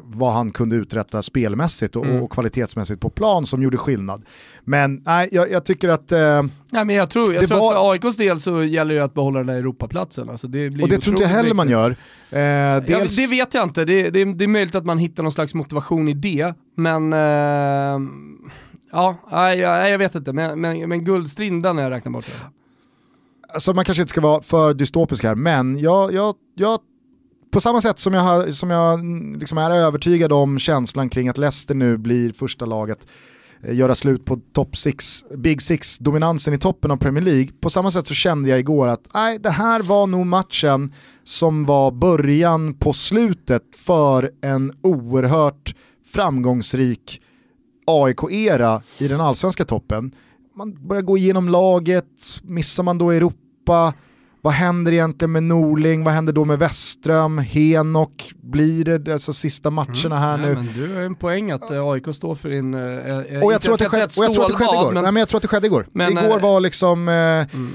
vad han kunde uträtta spelmässigt och, mm. och, kvalitetsmässigt på plan som gjorde skillnad. Men nej, jag, jag tycker att... Eh, nej, men jag tror, jag tror var... att för AIKs del så gäller det att behålla den där Europaplatsen. Alltså det blir och det tror inte jag heller man gör. Eh, dels... ja, det vet jag inte, det, det, det, är möjligt att man hittar någon slags motivation i det, men eh, ja, nej, jag, jag vet inte, men, men, men guldstriden den har jag räknat bort. Alltså man kanske inte ska vara för dystopisk här, men jag, jag, jag på samma sätt som jag, har, som jag mm, liksom är övertygad om känslan kring att Leicester nu blir första laget eh, göra slut på top six, Big Six-dominansen i toppen av Premier League. På samma sätt så kände jag igår att nej, det här var nog matchen som var början på slutet för en oerhört framgångsrik AIK-era i den allsvenska toppen. Man börjar gå igenom laget, missar man då Europa, vad händer egentligen med Norling? Vad händer då med Westström? Henok? Blir det alltså sista matcherna här mm, nu? Men du har en poäng att uh, eh, AIK står för din... Uh, och jag tror att det skedde, och jag tror att det skedde igår. Men... Nej, men jag tror att det skedde igår. Men, igår var liksom... Uh, mm.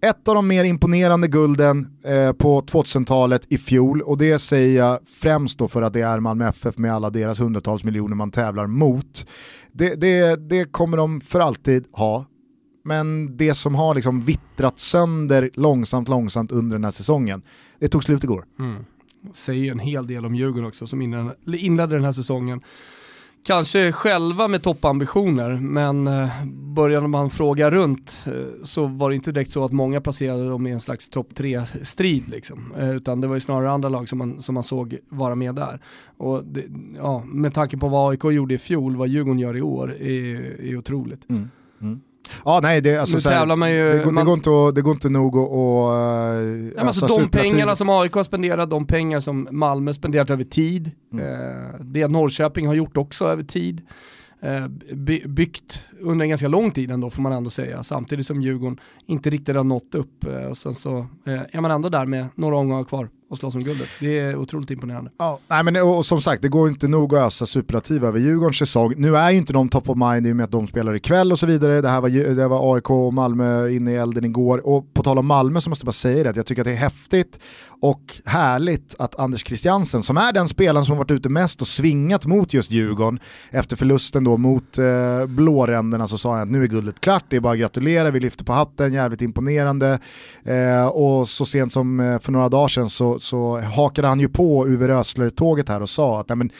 Ett av de mer imponerande gulden eh, på 2000-talet i fjol och det säger jag främst då för att det är Malmö FF med alla deras hundratals miljoner man tävlar mot. Det, det, det kommer de för alltid ha men det som har liksom vittrat sönder långsamt, långsamt under den här säsongen, det tog slut igår. Mm. Säger en hel del om Djurgården också som inledde den här säsongen. Kanske själva med toppambitioner, men eh, började man fråga runt eh, så var det inte direkt så att många placerade dem i en slags topp 3-strid. Liksom. Eh, utan det var ju snarare andra lag som man, som man såg vara med där. Och det, ja, med tanke på vad AIK gjorde i fjol, vad Djurgården gör i år, är, är otroligt. Mm. Mm. Ja nej, det, alltså, Nu så tävlar man ju- det, går, man- det, går inte att, det går inte nog att... att Ja, men alltså, ösa de pengarna som AIK har spenderat, de pengar som Malmö spenderat över tid, Mm. eh, det Norrköping har gjort också över tid, eh, by, byggt under en ganska lång tid ändå får man ändå säga, samtidigt som Djurgården inte riktigt har nått upp eh, och sen så eh, är man ändå där med några omgångar kvar och slåss om guldet. Det är otroligt imponerande. Ja, nej men och, och som sagt, det går inte nog att ösa superlativ över Djurgårdens säsong. Nu är ju inte de top of mind i och med att de spelar ikväll och så vidare. Det här var, det var AIK och Malmö inne i elden igår. Och på tal om Malmö så måste jag bara säga det, att jag tycker att det är häftigt och härligt att Anders Christiansen, som är den spelaren som har varit ute mest och svingat mot just Djurgården, efter förlusten då mot eh, blåränderna så sa han att nu är guldet klart, det är bara att gratulera, vi lyfter på hatten, jävligt imponerande. Eh, och så sent som eh, för några dagar sedan så, så hakade han ju på Uwe Rösler-tåget här och sa att nej, men,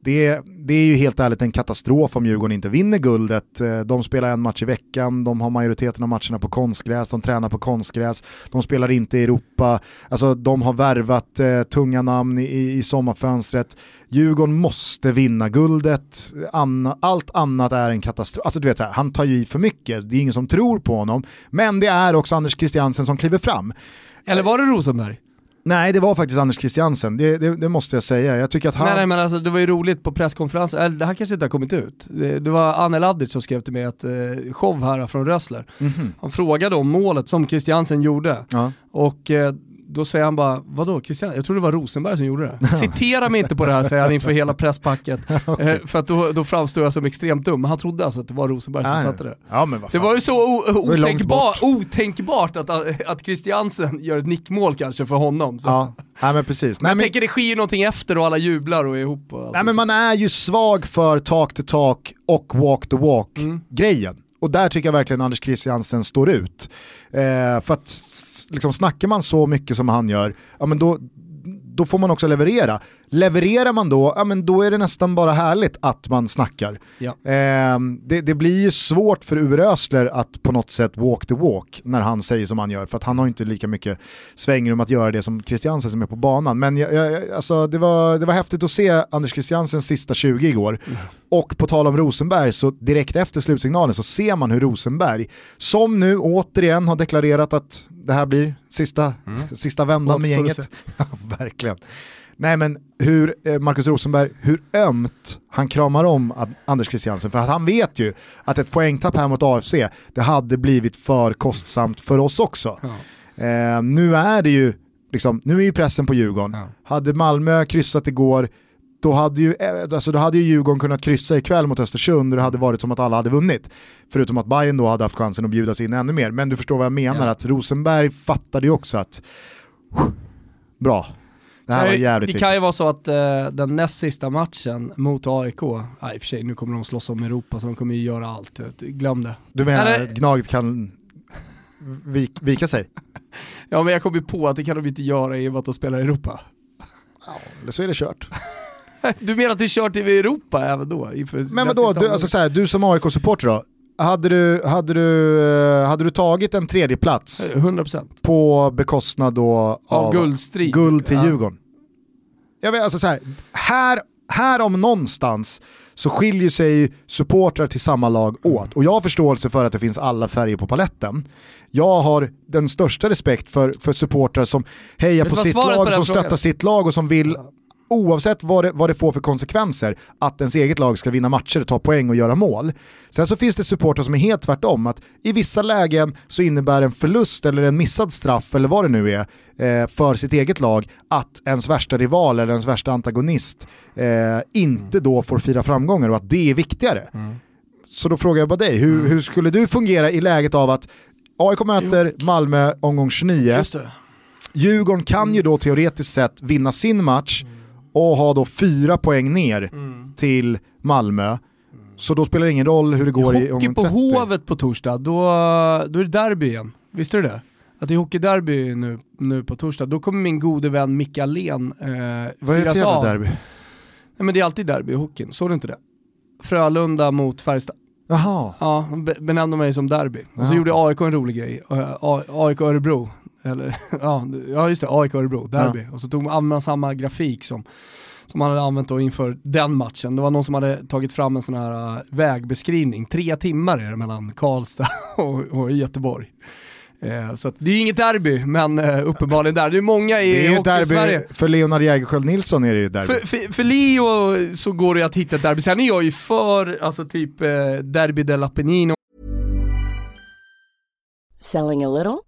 det, är, det är ju helt ärligt en katastrof om Djurgården inte vinner guldet. Eh, de spelar en match i veckan, de har majoriteten av matcherna på konstgräs, de tränar på konstgräs, de spelar inte i Europa, alltså de har värvat eh, tunga namn i, i sommarfönstret. Djurgården måste vinna guldet, Anna, allt annat är en katastrof. Alltså du vet, här, han tar ju i för mycket, det är ingen som tror på honom, men det är också Anders Christiansen som kliver fram. Eller var det Rosenberg? Nej, det var faktiskt Anders Christiansen, det, det, det måste jag säga. Jag tycker att han... Nej, nej men alltså det var ju roligt på presskonferensen, eller det här kanske inte har kommit ut. Det, det var Anne Laddic som skrev till mig att eh, show här från Rössler. Mhm. Han frågade om målet som Christiansen gjorde Ja. och eh, då säger han bara, vadå Christian? Jag tror det var Rosenberg som gjorde det. Citera mig inte på det här säger han inför hela presspacket. eh, för att då, då framstår jag som extremt dum. Men han trodde alltså att det var Rosenberg som Ja, satte det. Ja, men Det var ju så otänkbar, otänkbart att, att Christiansen gör ett nickmål kanske för honom. Så. Ja, nej, men precis. Nej, jag men, tänker det sker ju någonting efter och alla jublar och är ihop och nej, men så. man är ju svag för talk to talk och walk to walk Mm. Och där tycker jag verkligen Anders Christiansen står ut. Eh, för att liksom, snackar man så mycket som han gör, ja men då, då får man också leverera. Levererar man då, ja men då är det nästan bara härligt att man snackar. Ja. Eh, det, det blir ju svårt för Uwe Rösler att på något sätt walk the walk när han säger som han gör, för att han har inte lika mycket svängrum att göra det som Christiansen som är på banan. Men jag, jag, alltså, det, var, det var häftigt att se Anders Christiansens sista 20 igår. Och på tal om Rosenberg, så direkt efter slutsignalen så ser man hur Rosenberg, som nu återigen har deklarerat att det här blir sista, sista vändan med gänget. Ja, verkligen. Nej men hur eh, Marcus Rosenberg, hur ömt han kramar om Anders Christiansen. För att han vet ju att ett poängtapp här mot AFC, det hade blivit för kostsamt för oss också. Eh, nu är det ju, liksom, nu är ju pressen på Djurgården. Ja. Hade Malmö kryssat igår, då hade, ju, eh, alltså då hade ju Djurgården kunnat kryssa ikväll mot Östersund och det hade varit som att alla hade vunnit. Förutom att Bayern då hade haft chansen att bjudas in ännu mer. Men du förstår vad jag menar, Ja. att Rosenberg fattade ju också att bra, det här var jävligt det kan ju vara så att eh, den näst sista matchen mot AIK, nej i och för sig nu kommer de slåss om Europa så de kommer ju göra allt, glöm det. Du menar Eller- att Gnaget kan vik, vika sig? Ja men jag kom ju på att det kan de inte göra i och med att de spelar i Europa. Eller så är det kört. Du menar att det är kört i Europa även då? Men vadå, du, alltså, så här, du som AIK-supporter då, hade du, hade, du, eh, hade du tagit en tredje plats 100% på bekostnad då av, av guldstrid. guld till Ja. Djurgården? Jag vet, alltså så här, här, här om någonstans så skiljer sig supportrar till samma lag åt. Och jag har förståelse för att det finns alla färger på paletten. Jag har den största respekt för, för supportrar som hejar på sitt på lag, den som stöttar sitt lag och som vill oavsett vad det, vad det får för konsekvenser, att ens eget lag ska vinna matcher, ta poäng och göra mål. Sen så finns det supportrar som är helt tvärtom, att i vissa lägen så innebär en förlust eller en missad straff eller vad det nu är eh, för sitt eget lag att ens värsta rival eller ens värsta antagonist eh, inte då får fira framgångar och att det är viktigare. Så då frågar jag bara dig, hur, hur skulle du fungera i läget av att AIK möter Malmö omgång 29, Just det. Djurgården kan ju då teoretiskt sett vinna sin match och ha då fyra poäng ner till Malmö. Så då spelar det ingen roll hur det går i Hockey på 30. Hovet på torsdag, då, då är det derby igen. Visste du det? Att det är hockeyderby nu, nu på torsdag. Då kommer min gode vän Micke Alén eh, Vad är det för jävla derby? Nej, men det är alltid derby i hockeyn, såg du inte det? Frölunda mot Färjestad. Jaha, Ja, de be- benämnde mig som derby. Och så gjorde AIK en rolig grej. Eh, AIK Örebro. Eller, ja, ja just det, AIK Örebro, derby. Och så tog man, använde man samma grafik som som han hade använt då inför den matchen. Det var någon som hade tagit fram en sån här uh, vägbeskrivning. Tre timmar är det mellan Karlstad och, och Göteborg. Eh, så det är inget derby, men eh, uppenbarligen där. Det är många i Det är derby, för Leonard Jägerskiöld Nilsson är det ju derby. För, för, för Leo så går det att hitta ett derby. Sen är jag ju för, alltså typ eh, Derby dell'Apennino Selling a little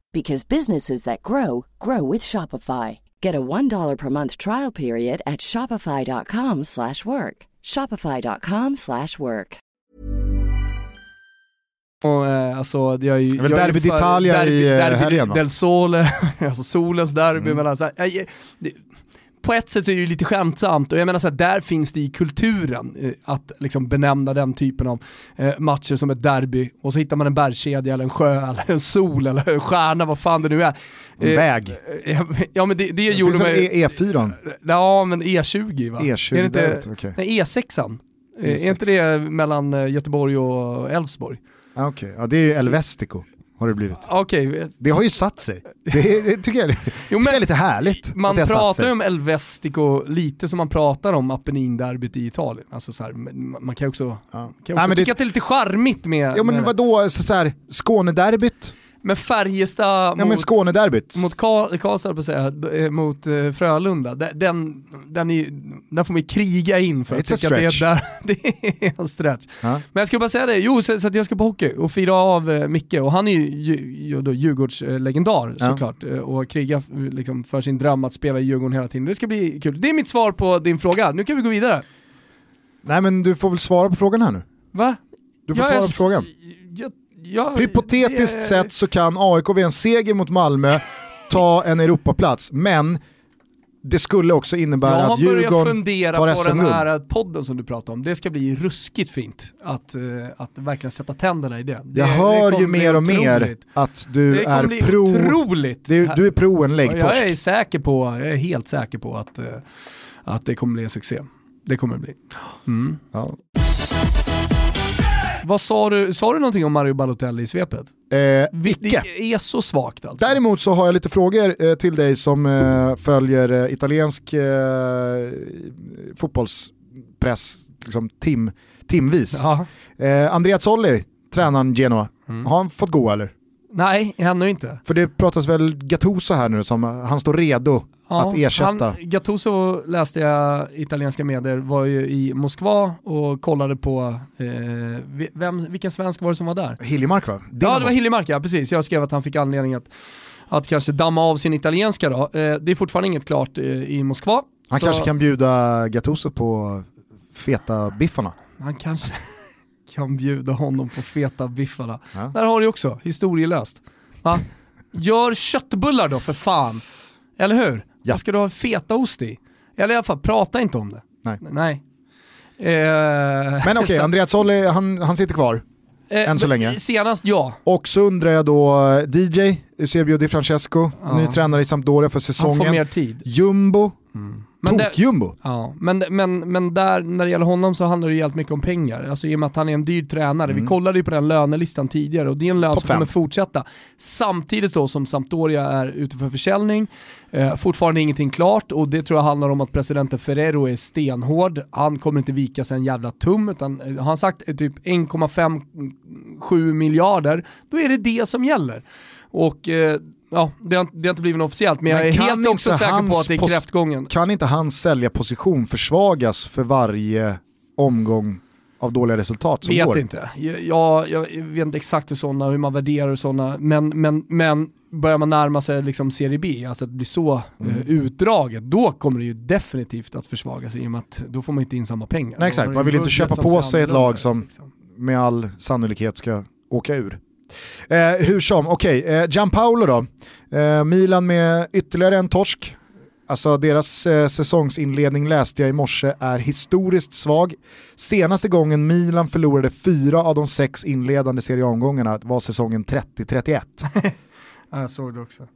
because businesses that grow grow with Shopify. Get a $1 per month trial period at shopify.com/work. shopify.com/work. Och, eh, alltså, det är ju, väl jag derby d'Italia derby, i, eh, derby helgen, va? del Sole, alltså solens derby. Mm. Mellan, så här, jag- det, på ett sätt så är det ju lite skämtsamt och jag menar så här, där finns det i kulturen eh, att liksom benämna den typen av eh, matcher som ett derby och så hittar man en bergskedja eller en sjö eller en sol eller en stjärna, vad fan det nu är. Eh, Väg. Ja men det, det Det gjorde finns väl mig... E- E4? Ja men E20 va? E20, är det inte, däremot, okej. nej, E6an. Eh, E6. Är inte det mellan Göteborg och Elfsborg? Ah, Okej, ja, det är ju Elvestico har det blivit. Okej, Det har ju satt sig. Det, det tycker jag, det tycker Jo, men jag är lite härligt. man pratar ju om Elvestico lite som man pratar om Apenninderbyt i Italien. Alltså så här, man kan ju också, Ja. kan också Nej, men tycka det, att det är lite charmigt med, ja men med, vadå, så, så här, Skånederbyt? Med Färjestad Ja men mot, Skånederbyt. mot Karl, Karlstad, på säga, eh, mot eh, Frölunda. Den, den, är, den får man ju kriga in för att It's a att det är, stretch. där, det är en stretch. Ja. Men jag skulle bara säga det, jo så, så att jag ska på hockey och fira av eh, Micke och han är ju, ju, då Djurgårdslegendar Ja. såklart eh, och krigar liksom, för sin dröm att spela i Djurgården hela tiden. Det ska bli kul. Det är mitt svar på din fråga, nu kan vi gå vidare. Nej men du får väl svara på frågan här nu. Va? Du får Jag svara på frågan. Jag, Hypotetiskt det- sett så kan AIK vid en seger mot Malmö ta en Europaplats, men det skulle också innebära Jag har att börjat Djurgården fundera tar på den SM-guld. här podden som du pratar om. Det ska bli ruskigt fint att, eh, att verkligen sätta tänderna i det. det Jag det hör kommer ju mer och mer att du Det är pro, otroligt. du, du är pro en Och jag läggtorsk. är säker på, jag är helt säker på att, eh, att det kommer bli en succé. Det kommer det bli. Mm. Ja. Vad sa du, sa du någonting om Mario Balotelli i svepet? Eh, Vi- icke. Det är så svagt alltså. Däremot så har jag lite frågor eh, till dig som eh, följer eh, italiensk eh, fotbollspress liksom tim, timvis. Eh, Andrea Zolli, tränaren Genoa, Mm. har han fått gå eller? Nej, ännu inte. För det pratas väl Gattuso här nu som han står redo att ersätta. Han, Gattuso läste jag italienska medier, var ju i Moskva och kollade på, eh, vem, vilken svensk var det som var där? Hiljemark va? Ja det var Hiljemark ja, precis. Jag skrev att han fick anledning att, att kanske damma av sin italienska då. Eh, det är fortfarande inget klart eh, i Moskva. Han så kanske kan bjuda Gattuso på feta biffarna. Han kanske kan bjuda honom på feta biffarna. Ja. Där har du också, historielöst. Va? Gör köttbullar då för fan. Eller hur? Ja. Vad ska du ha fetaost i? Eller i alla fall, prata inte om det. Nej. Nej. Eh, Men okej, så- Andrea Zolli han, han sitter kvar. eh, än så länge. Senast ja. Och så undrar jag då eh, DJ, Eusebio Di Francesco, Ja. ny tränare i Sampdoria för Han får säsongen. mer tid. Jumbo, Men tok-jumbo. Ja, men, men, men där, när det gäller honom så handlar det ju helt mycket om pengar. Alltså i och med att han är en dyr tränare. Vi kollade ju på den lönelistan tidigare och det är en lön Mm. Som kommer fortsätta. Samtidigt då som Sampdoria är ute för försäljning. Eh, fortfarande ingenting klart och det tror jag handlar om att presidenten Ferrero är stenhård. Han kommer inte vika sig en jävla tum utan eh, har han sagt eh, typ 1,57 miljarder, då är det det som gäller. Och eh, ja, det har, det har inte blivit något officiellt men, Men jag är helt också säker på att det är kräftgången. Kan inte hans säljarposition försvagas för varje omgång av dåliga resultat som vet går? inte. Jag, jag, vet inte exakt hur, såna, hur man värderar sådana, men, men, men börjar man närma sig liksom Serie B, alltså att det blir så Mm. eh, utdraget, då kommer det ju definitivt att försvagas i och med att då får man inte in samma pengar. Nej, exakt. Man vill inte köpa på sig ett lag som- liksom. med all sannolikhet ska åka ur. Eh, hur som, okej, eh, Gianpaolo då. Eh, Milan med ytterligare en torsk. Alltså deras eh, säsongsinledning läste jag i morse är historiskt svag. Senaste gången Milan förlorade fyra av de sex inledande serieomgångarna var säsongen 30-31. jag såg det också.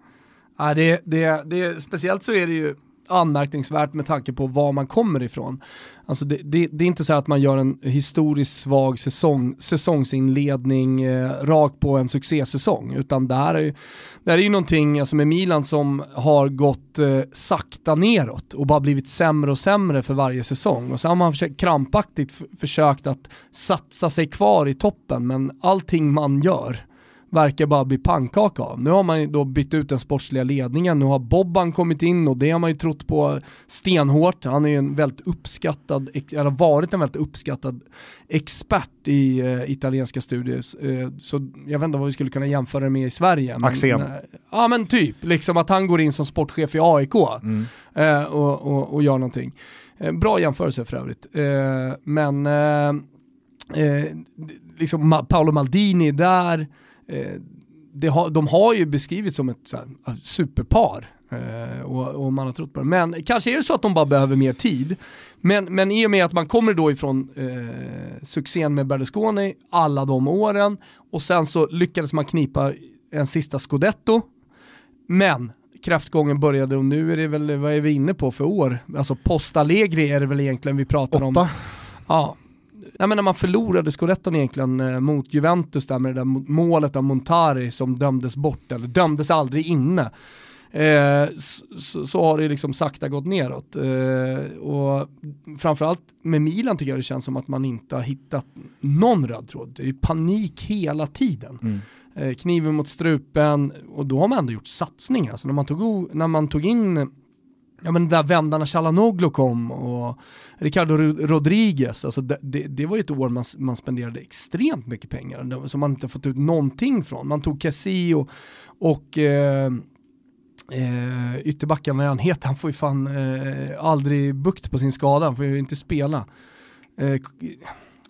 Ja, det, det, det, speciellt så är det ju anmärkningsvärt med tanke på var man kommer ifrån. Alltså det, det, det, är inte så att man gör en historiskt svag säsong, säsongsinledning eh, rakt på en succésäsong, utan det här är ju, det här är ju någonting alltså med Milan som har gått eh, sakta neråt och bara blivit sämre och sämre för varje säsong. Och så har man försökt, krampaktigt försökt att satsa sig kvar i toppen, men allting man gör verkar bara bli pannkaka av. Nu har man ju då bytt ut den sportsliga ledningen, nu har Bobban kommit in och det har man ju trott på stenhårt. Han är ju en väldigt uppskattad, eller varit en väldigt uppskattad expert i uh, italienska studier. Uh, så jag vet inte vad vi skulle kunna jämföra det med i Sverige. Axén. Uh, ja men typ, liksom att han går in som sportchef i AIK mm. och, och, och, gör någonting. bra jämförelse för övrigt. men liksom Paolo Maldini där, eh, ha, de har ju beskrivits som ett här, superpar eh, och, och, man har trott på det. Men kanske är det så att de bara behöver mer tid. Men, men i och med att man kommer då ifrån eh, succén med Berlusconi alla de åren och sen så lyckades man knipa en sista scudetto. Men kraftgången började och nu är det väl, vad är vi inne på för år? Alltså post Allegri är det väl egentligen vi pratar Åtta. om. Ja, nej men när man förlorade scudetton egentligen eh, mot Juventus där med det där målet av Montari som dömdes bort, eller dömdes aldrig inne. Eh, så, så, har det liksom sakta gått neråt. Eh, och framförallt med Milan tycker jag det känns som att man inte har hittat någon röd tråd. Det är panik hela tiden. Mm. Eh, kniven mot strupen och då har man ändå gjort satsningar. Alltså när, man tog, när man tog in ja men där vändarna Chalanoglu kom och Ricardo Rodriguez, alltså det, det, det, var ju ett år man, man spenderade extremt mycket pengar som man inte fått ut någonting från. Man tog Cassie och, och eh, eh, ytterbacken, vad han heter, han får ju fan eh, aldrig bukt på sin skada, han får ju inte spela. Eh,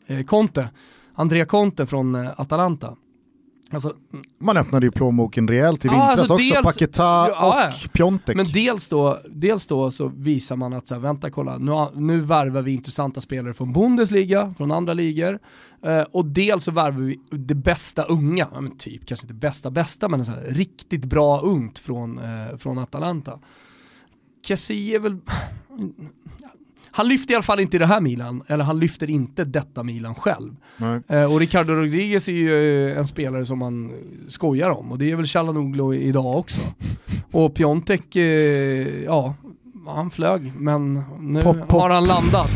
eh Conte, Andrea Conte från eh, Atalanta. Alltså, man öppnade ju plånboken rejält i vintras alltså också, dels, Paketa ja, och Piontek. Men dels då, dels då så visar man att så här, vänta kolla, nu, nu värvar vi intressanta spelare från Bundesliga, från andra ligor. Eh, och dels så värvar vi det bästa unga, ja, men typ kanske inte bästa bästa men så här, riktigt bra ungt från, eh, från Atalanta. Kessie är väl, han lyfter i alla fall inte det här Milan, eller han lyfter inte detta Milan själv. Eh, och Ricardo Rodriguez är ju eh, en spelare som man skojar om, och det är väl Chalanoglu idag också. Och Piontek, eh, ja, han flög, men nu pop, pop. har han landat.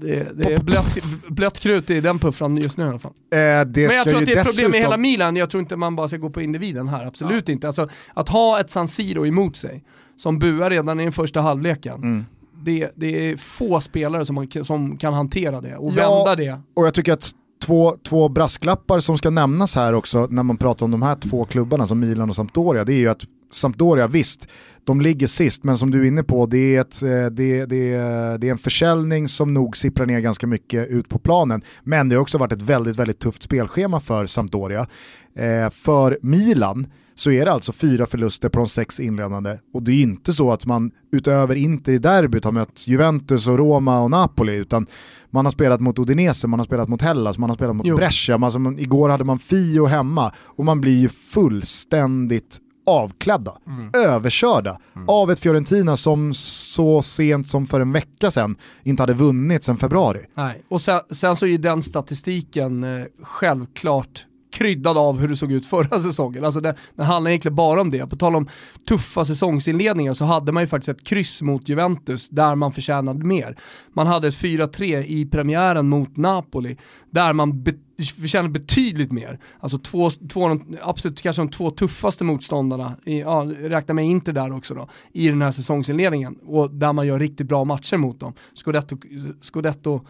Det, det är blött, blött krut i den puffran just nu i alla fall. Eh, men jag tror att det är ett problem med hela Milan, jag tror inte man bara ska gå på individen här, absolut ja. inte. Alltså, att ha ett San Siro emot sig, som buar redan i den första halvleken, mm det, det är få spelare som, man, som kan hantera det och ja, vända det. Och jag tycker att två, två brasklappar som ska nämnas här också när man pratar om de här två klubbarna som Milan och Sampdoria, det är ju att Sampdoria, visst, de ligger sist, men som du är inne på, det är, ett, eh, det, det, det är en försäljning som nog sipprar ner ganska mycket ut på planen. Men det har också varit ett väldigt, väldigt tufft spelschema för Sampdoria. Eh, för Milan, så är det alltså fyra förluster på de sex inledande. Och det är inte så att man utöver Inter i derbyt har mött Juventus och Roma och Napoli, utan man har spelat mot Udinese, man har spelat mot Hellas, man har spelat mot jo. Brescia, man, igår hade man Fio hemma och man blir ju fullständigt avklädda, mm. överkörda mm. av ett Fiorentina som så sent som för en vecka sedan inte hade vunnit sedan februari. Nej, och sen, sen så är den statistiken eh, självklart kryddad av hur det såg ut förra säsongen. Alltså det, det handlar egentligen bara om det. På tal om tuffa säsongsinledningar så hade man ju faktiskt ett kryss mot Juventus där man förtjänade mer. Man hade ett 4-3 i premiären mot Napoli där man be förtjänade betydligt mer. Alltså två, två absolut kanske de två tuffaste motståndarna, i, ja, räkna med Inter där också då, i den här säsongsinledningen och där man gör riktigt bra matcher mot dem. Scudetto, Scudetto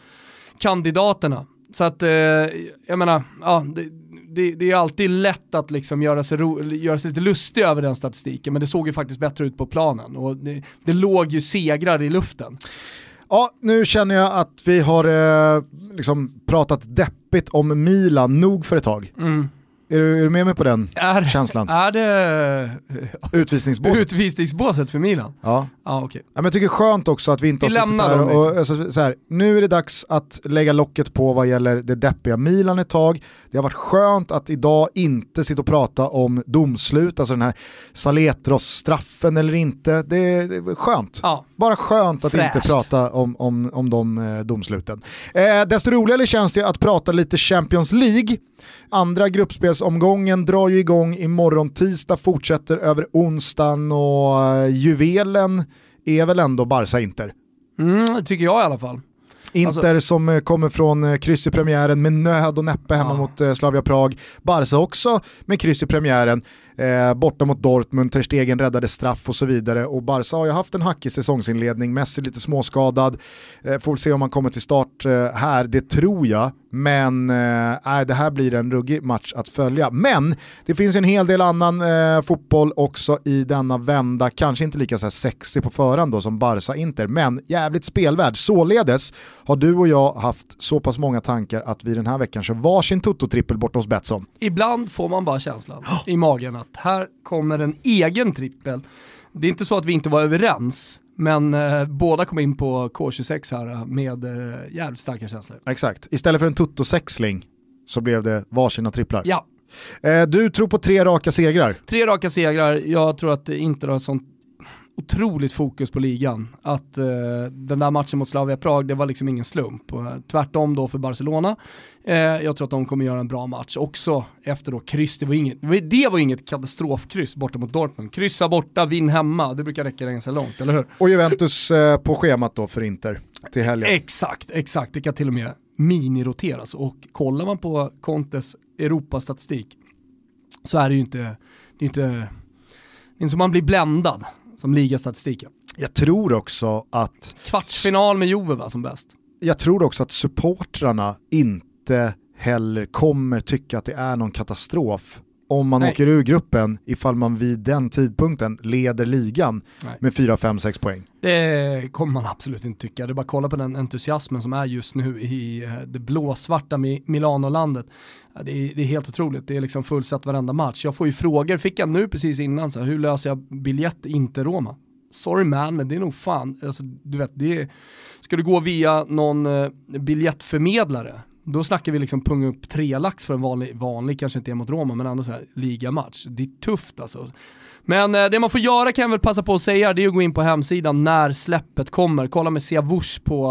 kandidaterna. Så att, eh, jag menar, ja, det, det, det, är alltid lätt att liksom göra, sig ro, göra sig lite lustig över den statistiken, men det såg ju faktiskt bättre ut på planen och det, det låg ju segrar i luften. Ja, nu känner jag att vi har eh, liksom pratat deppigt om Milan nog för ett tag. Mm. Är du, är du med mig på den Är, känslan? är det Utvisningsbåset? utvisningsbåset för Milan? Ja. Ja okej. Ja, men jag tycker skönt också att vi inte Vi har suttit här dem och, lite. alltså, så här, nu är det dags att lägga locket på vad gäller det deppiga Milan ett tag. Det har varit skönt att idag inte sitta och prata om domslut, alltså den här Saletros-straffen eller inte. Det är, det är skönt. Ja. Bara skönt att Fräscht. inte prata om, om, om de eh, domsluten. Eh, desto roligare känns det att prata lite Champions League. Andra gruppspelsomgången drar ju igång imorgon tisdag, fortsätter över onsdagen och eh, juvelen är väl ändå Barca-Inter. Mm, tycker jag i alla fall. Inter Alltså- som eh, kommer från eh, kryss i premiären med nöd och näppe hemma Ja. mot Slavia Prag. Barca också med kryss i premiären, eh, borta mot Dortmund, Ter Stegen räddade straff och så vidare. Och Barca har ju haft en hackig säsongsinledning, Messi lite småskadad. Eh, får väl se om han kommer till start eh, här, det tror jag. Men eh, det här blir en ruggig match att följa. Men det finns en hel del annan eh, fotboll också i denna vända. Kanske inte lika så här sexig på förhand då som Barca-Inter, men jävligt spelvärd. Således har du och jag haft så pass många tankar att vi den här veckan kör varsin Toto-trippel borta hos Betsson. Ibland får man bara känslan i magen att här kommer en egen trippel. Det är inte så att vi inte var överens, men eh, båda kom in på K26 här eh, med eh, jävligt starka känslor. Exakt, istället för en Toto-sexling så blev det varsina tripplar. Ja, Eh, du tror på tre raka segrar. tre raka segrar. Jag tror att Inter har sånt otroligt fokus på ligan. Att eh, den där matchen mot Slavia Prag, det var liksom ingen slump. Eh, tvärtom då för Barcelona. Eh, jag tror att de kommer göra en bra match också efter då kryss. Det var inget, det var inget katastrofkryss borta mot Dortmund. Kryssa borta, vinn hemma. Det brukar räcka ganska långt, eller hur? Och Juventus eh, på schemat då för Inter till helgen. Exakt, exakt. Det kan till och med miniroteras. Och kollar man på Contes Europastatistik så är det ju inte, det är inte, det är inte som man blir bländad som ligastatistiken. Jag tror också att Kvartsfinal med Juve va, som bäst. jag tror också att supportrarna inte heller kommer tycka att det är någon katastrof om man Nej. åker ur gruppen ifall man vid den tidpunkten leder ligan Nej. med 4, 5, 6 poäng. Det kommer man absolut inte tycka. Det är bara att kolla på den entusiasmen som är just nu i eh, det blåsvarta Mi- Milano-landet. Det är, det är helt otroligt, det är liksom fullsatt varenda match. Jag får ju frågor, fick jag nu precis innan, så här, hur löser jag biljett inte Roma? Sorry man, men det är nog fan, alltså, du vet, det är, ska du gå via någon eh, biljettförmedlare, då snackar vi liksom punga upp tre lax för en vanlig, vanlig kanske inte är mot Roma, men ändå så här ligamatch. Det är tufft alltså. Men eh, det man får göra kan jag väl passa på att säga, det är att gå in på hemsidan när släppet kommer. Kolla med Siavush på,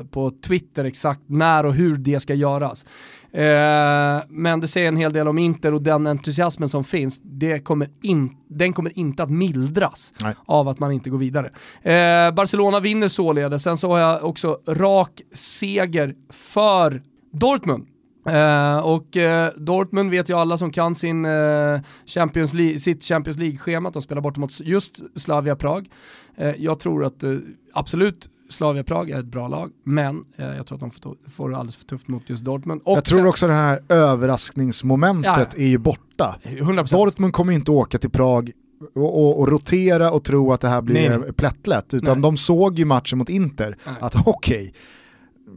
eh, på Twitter exakt när och hur det ska göras. Eh, men det säger en hel del om Inter och den entusiasmen som finns, det kommer in, den kommer inte att mildras Nej. av att man inte går vidare. Eh, Barcelona vinner således, sen så har jag också rak seger för Dortmund. Eh, och eh, Dortmund vet ju alla som kan sin, eh, Champions League, sitt Champions League-schema, de spelar borta mot just Slavia Prag. Jag tror att absolut Slavia Prag är ett bra lag, men jag tror att de får, får det alldeles för tufft mot just Dortmund. Och jag tror sen- också det här överraskningsmomentet Ja, är ju borta. 100%. Dortmund kommer inte åka till Prag och, och, och rotera och tro att det här blir Nej, nej. plättlätt, utan Nej. de såg ju matchen mot Inter, att okej,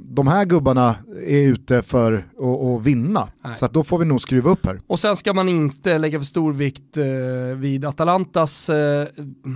de här gubbarna är ute för att, vinna, Nej. så då får vi nog skruva upp här. Och sen ska man inte lägga för stor vikt eh, vid Atalantas eh,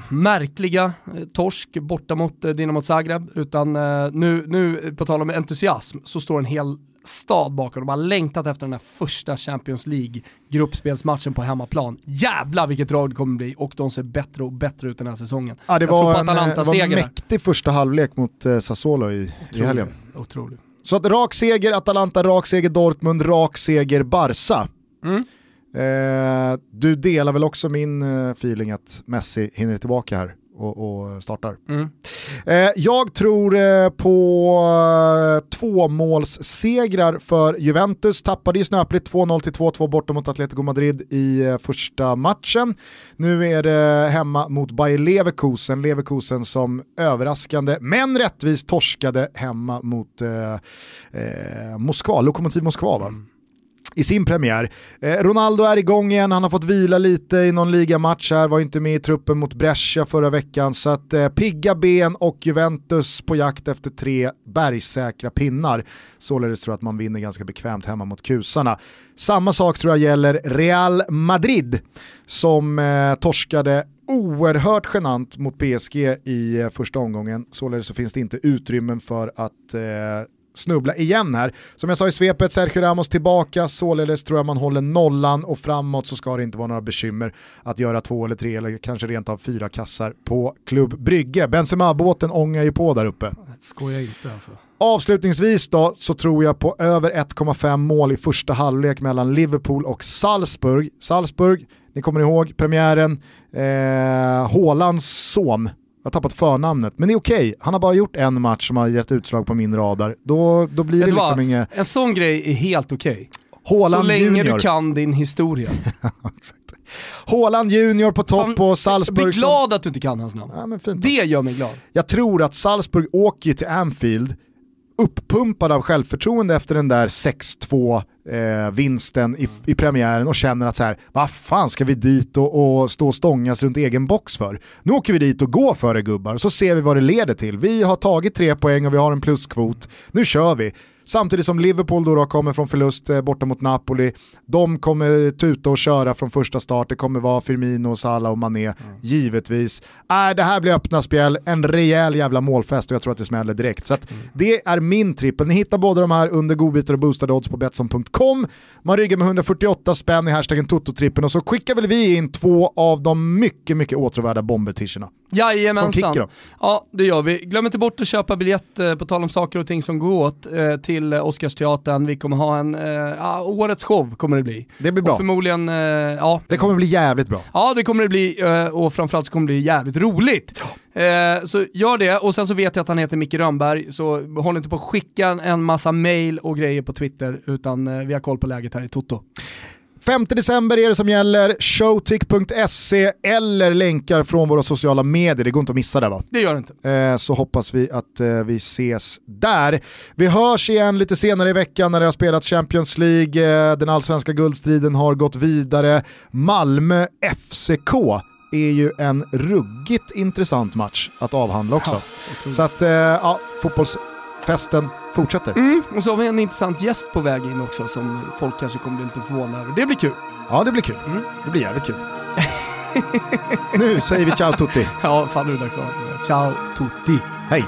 märkliga eh, torsk borta mot eh, Dinamo Zagreb, utan eh, nu, nu, på tal om entusiasm, så står en hel stad bakom. De har längtat efter den här första Champions League gruppspelsmatchen på hemmaplan. Jävlar vilket drag det kommer bli och de ser bättre och bättre ut den här säsongen. Ja, det var en, eh, det var en mäktig första halvlek mot eh, Sassuolo i, i helgen. Otrolig. Så att rak seger Atalanta, rak seger Dortmund, rak seger Barca. Mm. Eh, du delar väl också min eh, feeling att Messi hinner tillbaka här och, och startar. Mm. Eh, jag tror eh, på eh, tvåmålssegrar för Juventus. Tappade ju snöpligt 2-0 till 2-2 borta mot Atletico Madrid i eh, första matchen. Nu är det hemma mot Bayer Leverkusen. Leverkusen som överraskande men rättvist torskade hemma mot eh, eh, Moskva, Lokomotiv Moskva va? I sin premiär. Eh, Ronaldo är igång igen, han har fått vila lite i någon ligamatch här, var inte med i truppen mot Brescia förra veckan. Så att eh, pigga ben och Juventus på jakt efter tre bergsäkra pinnar. Således tror jag att man vinner ganska bekvämt hemma mot kusarna. Samma sak tror jag gäller Real Madrid som eh, torskade oerhört genant mot PSG i eh, första omgången. Således så finns det inte utrymmen för att eh, snubbla igen här. Som jag sa i svepet, Sergio Ramos tillbaka, således tror jag man håller nollan och framåt så ska det inte vara några bekymmer att göra två eller tre eller kanske rent av fyra kassar på Klubb Brygge. Benzema-båten ångar ju på där uppe. Skoja inte alltså. Avslutningsvis då så tror jag på över 1,5 mål i första halvlek mellan Liverpool och Salzburg. Salzburg, ni kommer ihåg premiären, eh, Hålands son jag har tappat förnamnet, men det är okej. Okay. Han har bara gjort en match som har gett utslag på min radar. Då, då blir det liksom inget... En sån grej är helt okej. Okay. Så länge junior. du kan din historia. Håland Junior på topp och Salzburg... Jag blir glad som... att du inte kan hans namn. Ja, det gör mig glad. Jag tror att Salzburg åker till Anfield uppumpad av självförtroende efter den där 6-2 eh, vinsten i, i premiären och känner att så här, vad fan ska vi dit och, och stå och stångas runt egen box för? Nu åker vi dit och går för det gubbar, så ser vi vad det leder till. Vi har tagit tre poäng och vi har en pluskvot, nu kör vi. Samtidigt som Liverpool då, då kommer från förlust eh, borta mot Napoli. De kommer tuta och köra från första start. Det kommer vara Firmino, Salah och Mané, mm. givetvis. Äh, det här blir öppna spel, en rejäl jävla målfest och jag tror att det smäller direkt. Så mm. det är min trippel. Ni hittar båda de här under godbitar och boostade odds på Betsson.com. Man ryggar med 148 spänn i hashtaggen Toto-trippen och så skickar väl vi in två av de mycket, mycket åtråvärda bombertischerna. Jajamensan. Ja, det gör vi. Glöm inte bort att köpa biljett, eh, på tal om saker och ting som går åt, eh, till Oscarsteatern. Vi kommer ha en, äh, årets show kommer det bli. Det blir bra. Och förmodligen, ja. Det kommer bli jävligt bra. Ja, det kommer det bli och framförallt så kommer det bli jävligt roligt. Eh, så gör det, och sen så vet jag att han heter Micke Rönnberg, så håll inte på att skicka en massa mail och grejer på Twitter, utan eh, vi har koll på läget här i Toto. 5 december är det som gäller, showtick.se eller länkar från våra sociala medier. Det går inte att missa det va? Det gör det inte. Eh, så hoppas vi att eh, vi ses där. Vi hörs igen lite senare i veckan när det har spelats Champions League, eh, den allsvenska guldstriden har gått vidare. Malmö FCK är ju en ruggigt intressant match att avhandla också. Ja, så att, ja, fotbollsfesten fortsätter. Mm, och så har vi en intressant gäst på väg in också som folk kanske kommer bli lite förvånade över. Det blir kul. Ja, det blir kul. Mm. Det blir jävligt kul. nu säger vi ciao tutti. ja, fan nu är det dags att avsluta. Ciao tutti. Hej.